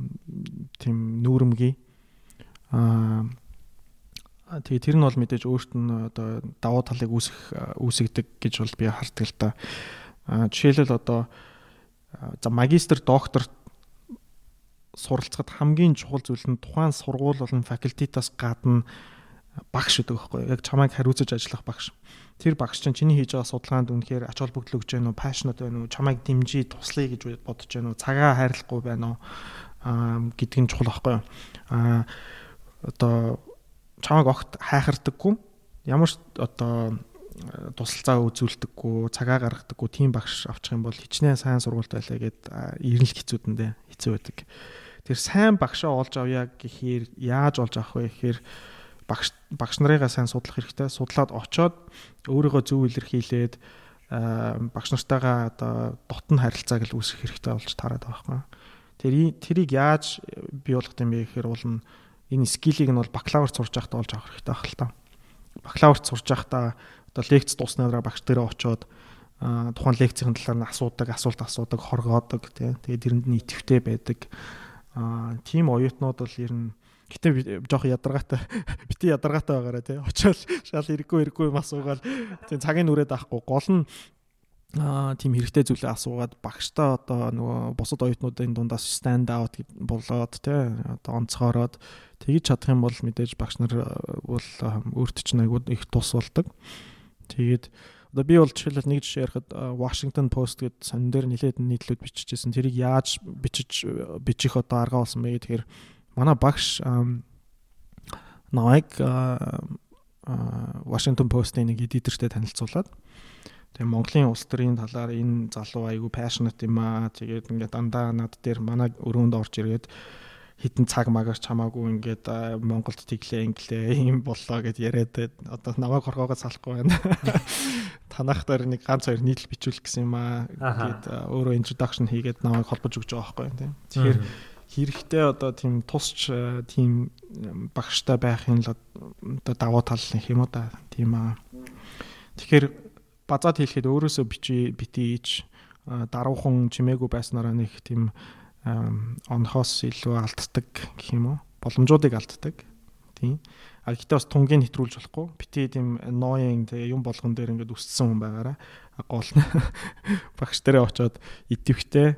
тийм нүүрэмгий. Аа Тэгээ тэр нь бол мэдээж өөрт нь одоо давуу талыг үүсэх үүсгдэг гэж бол би харддаг л та. Жишээлбэл одоо за магистр доктор суралцахад хамгийн чухал зүйл нь тухайн сургууль болон факультетаас гадна багш гэдэг байхгүй яг чамайг хариуцаж ажиллах багш. Тэр багш чинь чиний хийж байгаа судалгаанд үнэхээр ач холбогдол өгч байна уу, passionate байна уу, чамайг дэмжиж туслая гэж бодож байна уу, цагаа хайрлахгүй байна уу гэдг нь чухал байхгүй юу. Аа одоо чамайг огт хайхардаггүй ямар ч одоо тусалцаа үзүүлдэггүй цагаа гаргадаггүй тийм багш авчих юм бол хичнээн сайн сургуульд байлаа гэд ирнэл хэцүүдэндээ хэцүү байдаг. Тэр сайн багшаа олж авъя гэхээр яаж олж авах вэ гэхээр багш багш нарыгаа сайн судлах хэрэгтэй. Судлаад очоод өөрийгөө зөв илэрхийлээд багш нартайгаа одоо дотн харилцааг л үүсгэх хэрэгтэй болж тараад байгаа юм. Тэр тэрийг яаж бий болгох юм бэ гэхээр уул нь энэ скилийг нь бол бакалавр сурж байхдаа олж авах хэрэгтэй байх л та. Бакалавр сурж байхдаа одоо лекц дууснараа багш дээрээ очоод тухайн лекцийн талаар нь асуудаг, асуулт асуудаг, хоргоодог тий. Тэгээд тэрэнд нь итэвтэй байдаг. Аа тийм оюутнууд бол ер нь гэтээ жоох ядаргаатай <laughs> бити ядаргаатай байгаараа тий. Очоод шал ирэхгүй ирэхгүй юм асуугаал тий цагийн нүрээд авахгүй гол нь аа тийм хэрэгтэй зүйлээ асуугаад багштай одоо нөгөө бусад оюутнуудын дундаас stand out болоод тий одоо онцгороод тэгж чадах юм бол мэдээж багш нар бол өөрт чинь айгүй их тус болдог. Тэгээд одоо би бол жишээлбэл нэг жишээ ярихад Washington Post гэдэг сонин дээр нэлээд нийтлүүд биччихсэн. Тэрийг яаж бичиж бичих одоо арга болсон бэ гэхээр манай багш Nike Washington Post-ийн нэг эдитертэй танилцуулаад Тэгээ Монголын улс төрийн талаар энэ залуу айгүй passionate юм аа. Тэгээд ингээд дандаа над дээр манай өрөөнд орж ирээд хитэн цаг магаас чамаагүй ингээд Монголд тэглээ инглээ юм боллоо гэд яриад одоо намайг хоргоогоо салахгүй байна. <laughs> Танах дээр нэг ганц хоёр нийтлэл бичүүлэх гэсэн юм аа. Гэт өөрөө introduction хийгээд намайг холбож өгч байгаа байхгүй тийм. Тэгэхээр хэрэгтэй одоо тийм тусч тийм багштай байхын л одоо давуу тал юм уу да. Тийм аа. Тэгэхээр базаад хэлэхэд өөрөөсөө бичи битийж даруухан чимээгүй байснараа нэг тийм онхоос илүү алддаг гэх юм уу? Боломжуудыг алддаг. Тийм а гэхдээ бас тунгийн нэвтрүүлж болохгүй. Бити тийм ноён тэгээ юм болгон дээр ингээд үсцсэн хүн байгаараа. Гол <laughs> багш дээрээ очоод идэвхтэй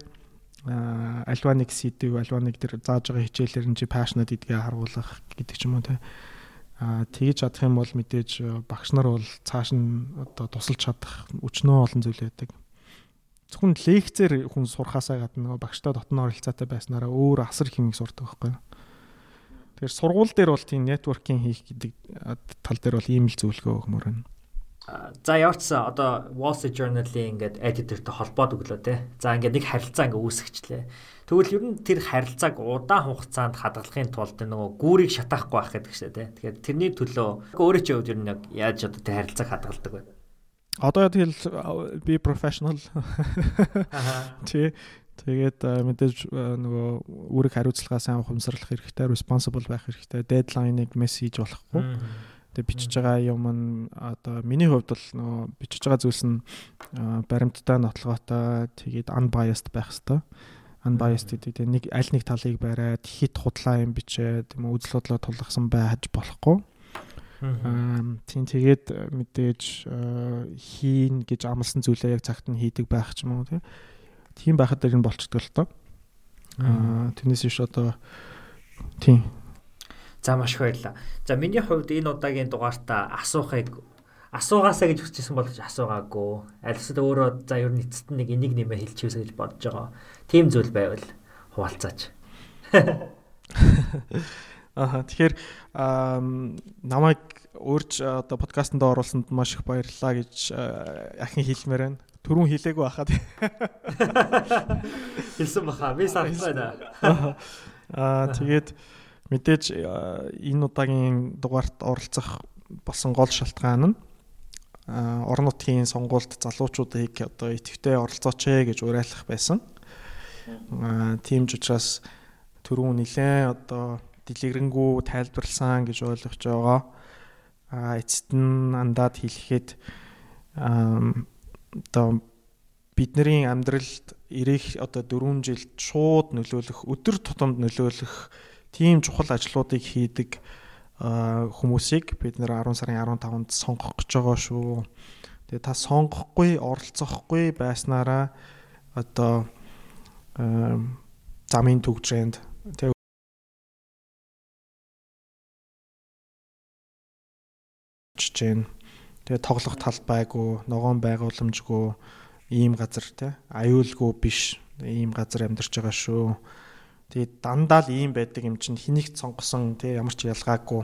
альва нэг сэдв альва нэг тэр зааж байгаа хичээлэр нь чи passionate гэдгээ харуулах гэдэг ч юм уу те Аа тэгж чадах юм бол мэдээж э, багш нар бол цааш нь одоо тусалж чадах өчнөө олон зүйл байдаг. Зөвхөн лекцээр хүн сурхаасаа гадна нөгөө багштай дотны оролцоотой байснараа өөр асар хэмиг сурдаг байхгүй юу? Тэгэхээр сургууль дээр бол тийм networking хийх гэдэг тал дээр бол ийм л зөвлөгөө өгмөр байна. За яваарчсан одоо Wall Street Journal-ийн ингээд editor-тэй холбоод өглөө те. За ингээд нэг харилцаа ингээд үүсгэчлээ. Тэгвэл ер нь тэр харилцааг удаан хугацаанд хадгалахын тулд нөгөө гүүрийг шатаахгүй байх гэдэг шээ тий. Тэгэхээр тэрний төлөө өөрөө ч явд ер нь яаж одоо тэр харилцааг хадгалдаг вэ? Одоо тэгэл би professional. Тий. Тэгээд мэдээж нөгөө үүрэг хариуцлагаа сайн ухамсарлах хэрэгтэй, responsible байх хэрэгтэй, deadline-ыг мессеж болохгүй. Тэгээ бичиж байгаа юм нь одоо миний хувьд бол нөгөө бичиж байгаа зүйлс нь баримттай, нотлоготой, тэгээд unbiased байх хэрэгтэй unbiased гэдэг. Нэг аль нэг талыг бариад хит худлаа юм бичээд юм үзэл бодлоо тулгасан байж болохгүй. Аа тийм тэгээд э, мэдээж э, хийн гэж амласан зүйлээ яг цагт нь хийдэг байх ч юм уу тийм байхад дээр нь болчдөг л доо. Аа тэрнээс иш одоо тийм За маш их баярлалаа. За миний хувьд энэ удаагийн дугаартаа асуухыг асуугаасаа гэж хүсчихсэн боловч асуугаагүй. Альсад өөрөө за ер нь эцэст нэг энийг нэмээ хэлчихвэсэ гэж бодож байгаа. Тим зүйл байвал хуваалцаач. <laughs> Аа тэгэхээр намайг өөрч одоо подкастт оруулсанд маш их баярлалаа гэж ахин хэлмээр байна. Төрүн хэлээгүй байхад. <laughs> Хэлсэн баха. Би санахгүй байна. <laughs> Аа тэгээд мэдээж энэ удаагийн дугаарт оролцох болсон гол шалтгаан нь орон нутгийн сонгуульд залуучуудыг одоо идэвхтэй оролцооч ээ гэж уриалах байсан. Тийм ч учраас түрүүн нилээн одоо дэлгэрэнгүй тайлбарлсан гэж ойлгож байгаа. А эцэст нь андаад хэлэхэд одоо бидний амьдралд ирэх одоо 4 жилд шууд нөлөөлөх, өдөр тутамд нөлөөлөх тийм чухал ажлуудыг хийдэг хүмүүсийг бид нэр 10 сарын 15-нд сонгох гэж байгаа шүү. Тэгээ та сонгохгүй, оролцохгүй байснараа одоо замын төгжээнд жижиг. Тэгээ тоглох талбайгүй, ногоон байгууламжгүй ийм газар те аюулгүй биш ийм газар амьдарч байгаа шүү. Тэгээ дандаа л ийм байдаг юм чинь хэнийгт сонгосон те ямар ч ялгаагүй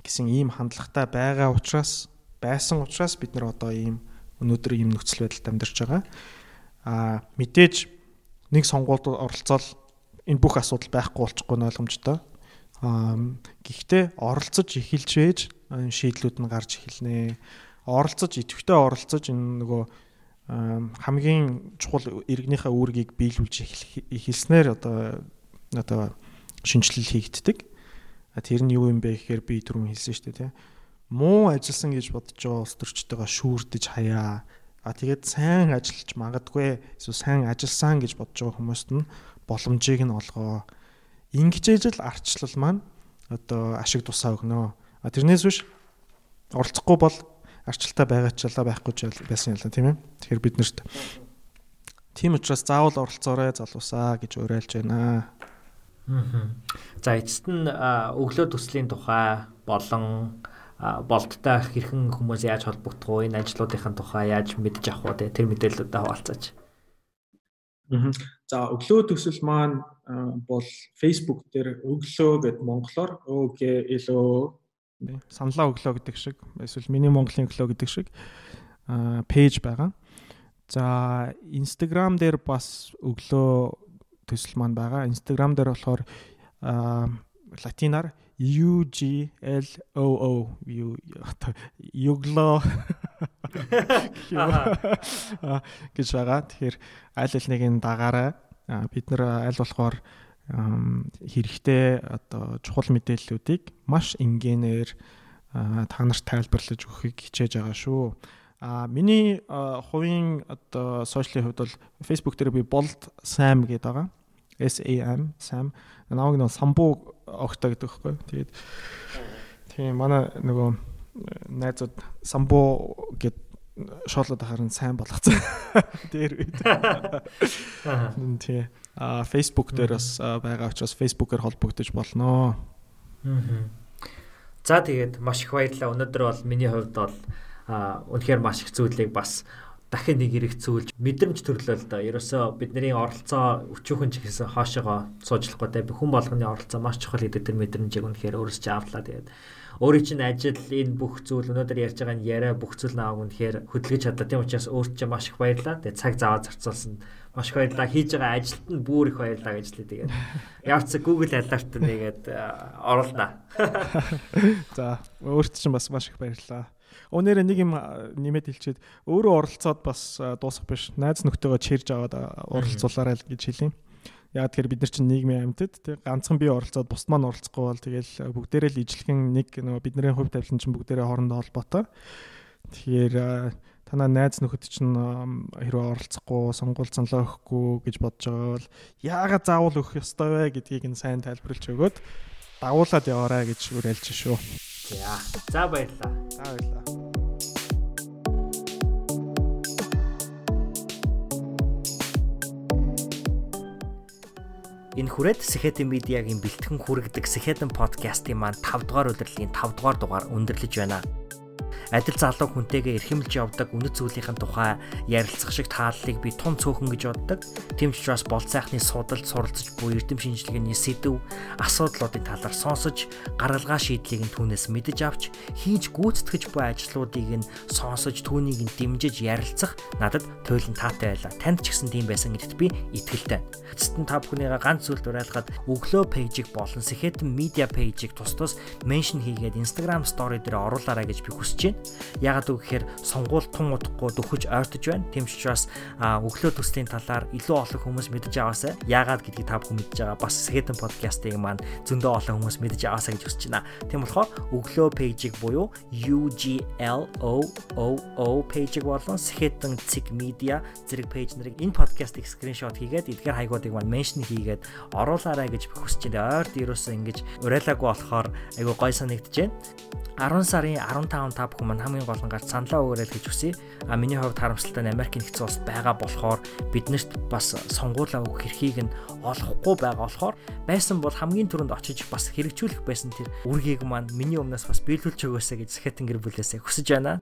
гэсэн ийм хандлагатай байгаа учраас байсан учраас бид нар одоо ийм өнөөдөр ийм нөхцөл байдалд амьдарч байгаа. Аа мэдээж нэг сонгуульд оролцоод энэ бүх асуудал байхгүй болчихгүй нь ойлгомжтой. Аа гэхдээ оролцож эхэлж ээж шийдлүүд нь гарч эхэлнэ. Оролцож идэвхтэй оролцож энэ нөгөө хамгийн чухал иргэнийхээ үүргийг биелүүлж эхэлснээр одоо одоо шинжилэл хийгддэг. Тэр нь юу юм бэ гэхээр би түрүүн хэлсэн шүү дээ тийм. Муу ажилласан гэж бодож байгаа улс төрчтэйгээ шүүрдэж хаяа. А тэгээд сайн ажиллаж магадгүй эсвэл сайн ажилласан гэж бодож байгаа хүмүүст нь боломжийг нь олгоо. Ингэж ижил арчлал маань одоо ашиг тусаа өгнө. А тэрнээс биш оролцохгүй бол арчлалтай байгаа ч ялаа байхгүй байсан ялаа тийм ээ. Тэгэхээр бид нарт тийм учраас заавал оролцоорой залуусаа гэж уриалж байна. За эцэст нь өглөө төслийн тухай болон болттой хэрхэн хүмүүс яаж холбогдох вэ? Энэ ажлуудын тухай яаж мэдж авах вэ? Тэр мэдээллүүдээ хаваалцаач. За өглөө төсөл маань бол Facebook дээр өглөө гэд монголоор ÖGLO саналаа өглөө гэдэг шиг эсвэл миний Монголын өглөө гэдэг шиг пэйж байгаа. За Instagram дээр бас өглөө төсөл маань байгаа. Instagram дээр болохоор латинаар UGLOO югло гэж байгаа. Тэгэхээр аль аль нэг нь дагаарай. Бид нэр аль болохоор хэрэгтэй одоо чухал мэдээллүүдийг маш энгийнээр та нарт тайлбарлаж өгөхийг хичээж байгаа шүү. А миний хувийн одоо сошиалын хувьд бол Facebook дээр би болд sam гэдэг байгаа. SAM sam намайг нэг самбуу огтой гэдэг байхгүй. Тэгээд тийм манай нөгөө найзууд самбуу гэд шоолоод харин сайн болгоцсон. <laughs> Дээр үед. Тийм. А Facebook дээр бас байгаа учраас Facebook-оор холбогдож болно. За тэгээд маш их баярлалаа. Өнөөдөр бол миний хувьд бол үнэхээр маш их зүйлийг бас дахин нэг эрэг цүүлж мэдрэмж төрлөө л да. Ерөөсөө бидний оролцоо өчүүхэн ч гэсэн хоошоогоо суужлахгүй те хүн болгоны оролцоо маш чухал гэдэг тэр мэдрэмжийг үнэхээр чи авлаа. Тэгээд өөрийн чинь ажил энэ бүх зүйл өнөөдөр ярьж байгаа нь яриа бүх зүйл нааг үнэхээр хөдөлгөж чадлаа. Тийм учраас өөрт чинь маш их баярлалаа. Тэгээд цаг зав зарцуулсан маш их баярлалаа. Хийж байгаа ажилд нь бүр их баярлалаа гэж лээ тэгээд. <laughs> Явц Google алерт нэгээд оруулнаа. <laughs> За өөрт чинь бас маш их баярлалаа. Өнөөдөр нэг юм нэмээд хэлчихэд өөрөө оролцоод бас дуусах биш. Найз нөхдөөгөө чирж аваад оролцуулаарай гэж хэлье. Яг тэгэхээр бид нар чинь нийгмийн амьтад тэг ганцхан бие оролцоод бусд маань оролцохгүй бол тэгэл бүгдээрээ л ижлэгэн нэг нөгөө бидний хувь тавилан чинь бүгдээрээ хоорондоо холбоотой. Тэгэхээр танаа найз нөхөд чинь хэрвээ оролцохгүй сонгуул занлаа өгөхгүй гэж бодож байгаа бол яагаад заавал өгөх ёстой вэ гэдгийг нь сайн тайлбарлаж өгөөд дагуулад яваарай гэж уриалж шүү. За баярлалаа. За баярлалаа. Энэ хүрээд Сэхэтэн медиагийн бэлтгэн хүргэдэг Сэхэтэн подкастын маань 5 дугаар удирлын 5 дугаар дугаар өндөрлөж байна. Адил залуу хүнтэйгээ эрхэмлж явдаг үнэт зүйлийн тухай ярилцах шиг тааллыг би тун цөөхөн гэж боддог. Тэмч бас бол сайхны судалд суралцж буй эрдэм шинжилгээний сэдв, асуудлуудын талаар сонсож, гаргалгаа шийдлийг нь түүнээс мэдэж авч, хийж гүйцэтгэж буй ажлуудыг нь сонсож, түүнийг нь дэмжиж ярилцах надад туйлын таатай байлаа. Танд ч гэсэн тийм байсан гэдэгт би итгэлтэй. Эцэст нь та бүхнийгээ ганц зүйлд уриалгаад өглөө пэйжийг болон Сэхэтэн медиа пэйжийг тус тус меншн хийгээд Instagram story дээр оруулаарай гэж би хүсэж байна. Ягаад үг гэхээр сонгуул тун удахгүй дөхөж ойртож байна. Ч учраас өглөө төслийн талаар илүү олон хүмүүс мэдэж аваасаа. Ягаад гэдгийг та бүхэн мэдж байгаа. Бас Сэхэтэн подкастыг маань зөндөө олон хүмүүс мэдэж аваасаа гэж хүсэж байна. Тийм болохоор өглөө пэйжийг буюу UGLOOO пэйжийг болон Сэхэтэн цэг медиа зэрэг пэйж нарыг энэ подкастыг скриншот хийгээд эдгээр хаягуудыг маань меншн хийгээд оруулаарай гэж хүсэж байна. Ойрт ерөөсөө ингэж урайлаагүй болохоор айгу гой санагдаж байна. 10 сарын 15 та бүхэн маань хамгийн гол нь гарч саналаа өгөөрэй гэж хүсье. А миний хувьд харамсалтай нь Америк нэгдсэн улсад байгаа болохоор биднэрт бас сонгуулаа өгөх эрхийг нь олохгүй байгаа болохоор байсан бол хамгийн түрүүнд очиж бас хэрэгжүүлэх байсан тэр үргийг маань миний өмнөөс бас биелүүлж өгөөсэй гэж Сэхэтэн гэр бүлээсээ хүсэж байна.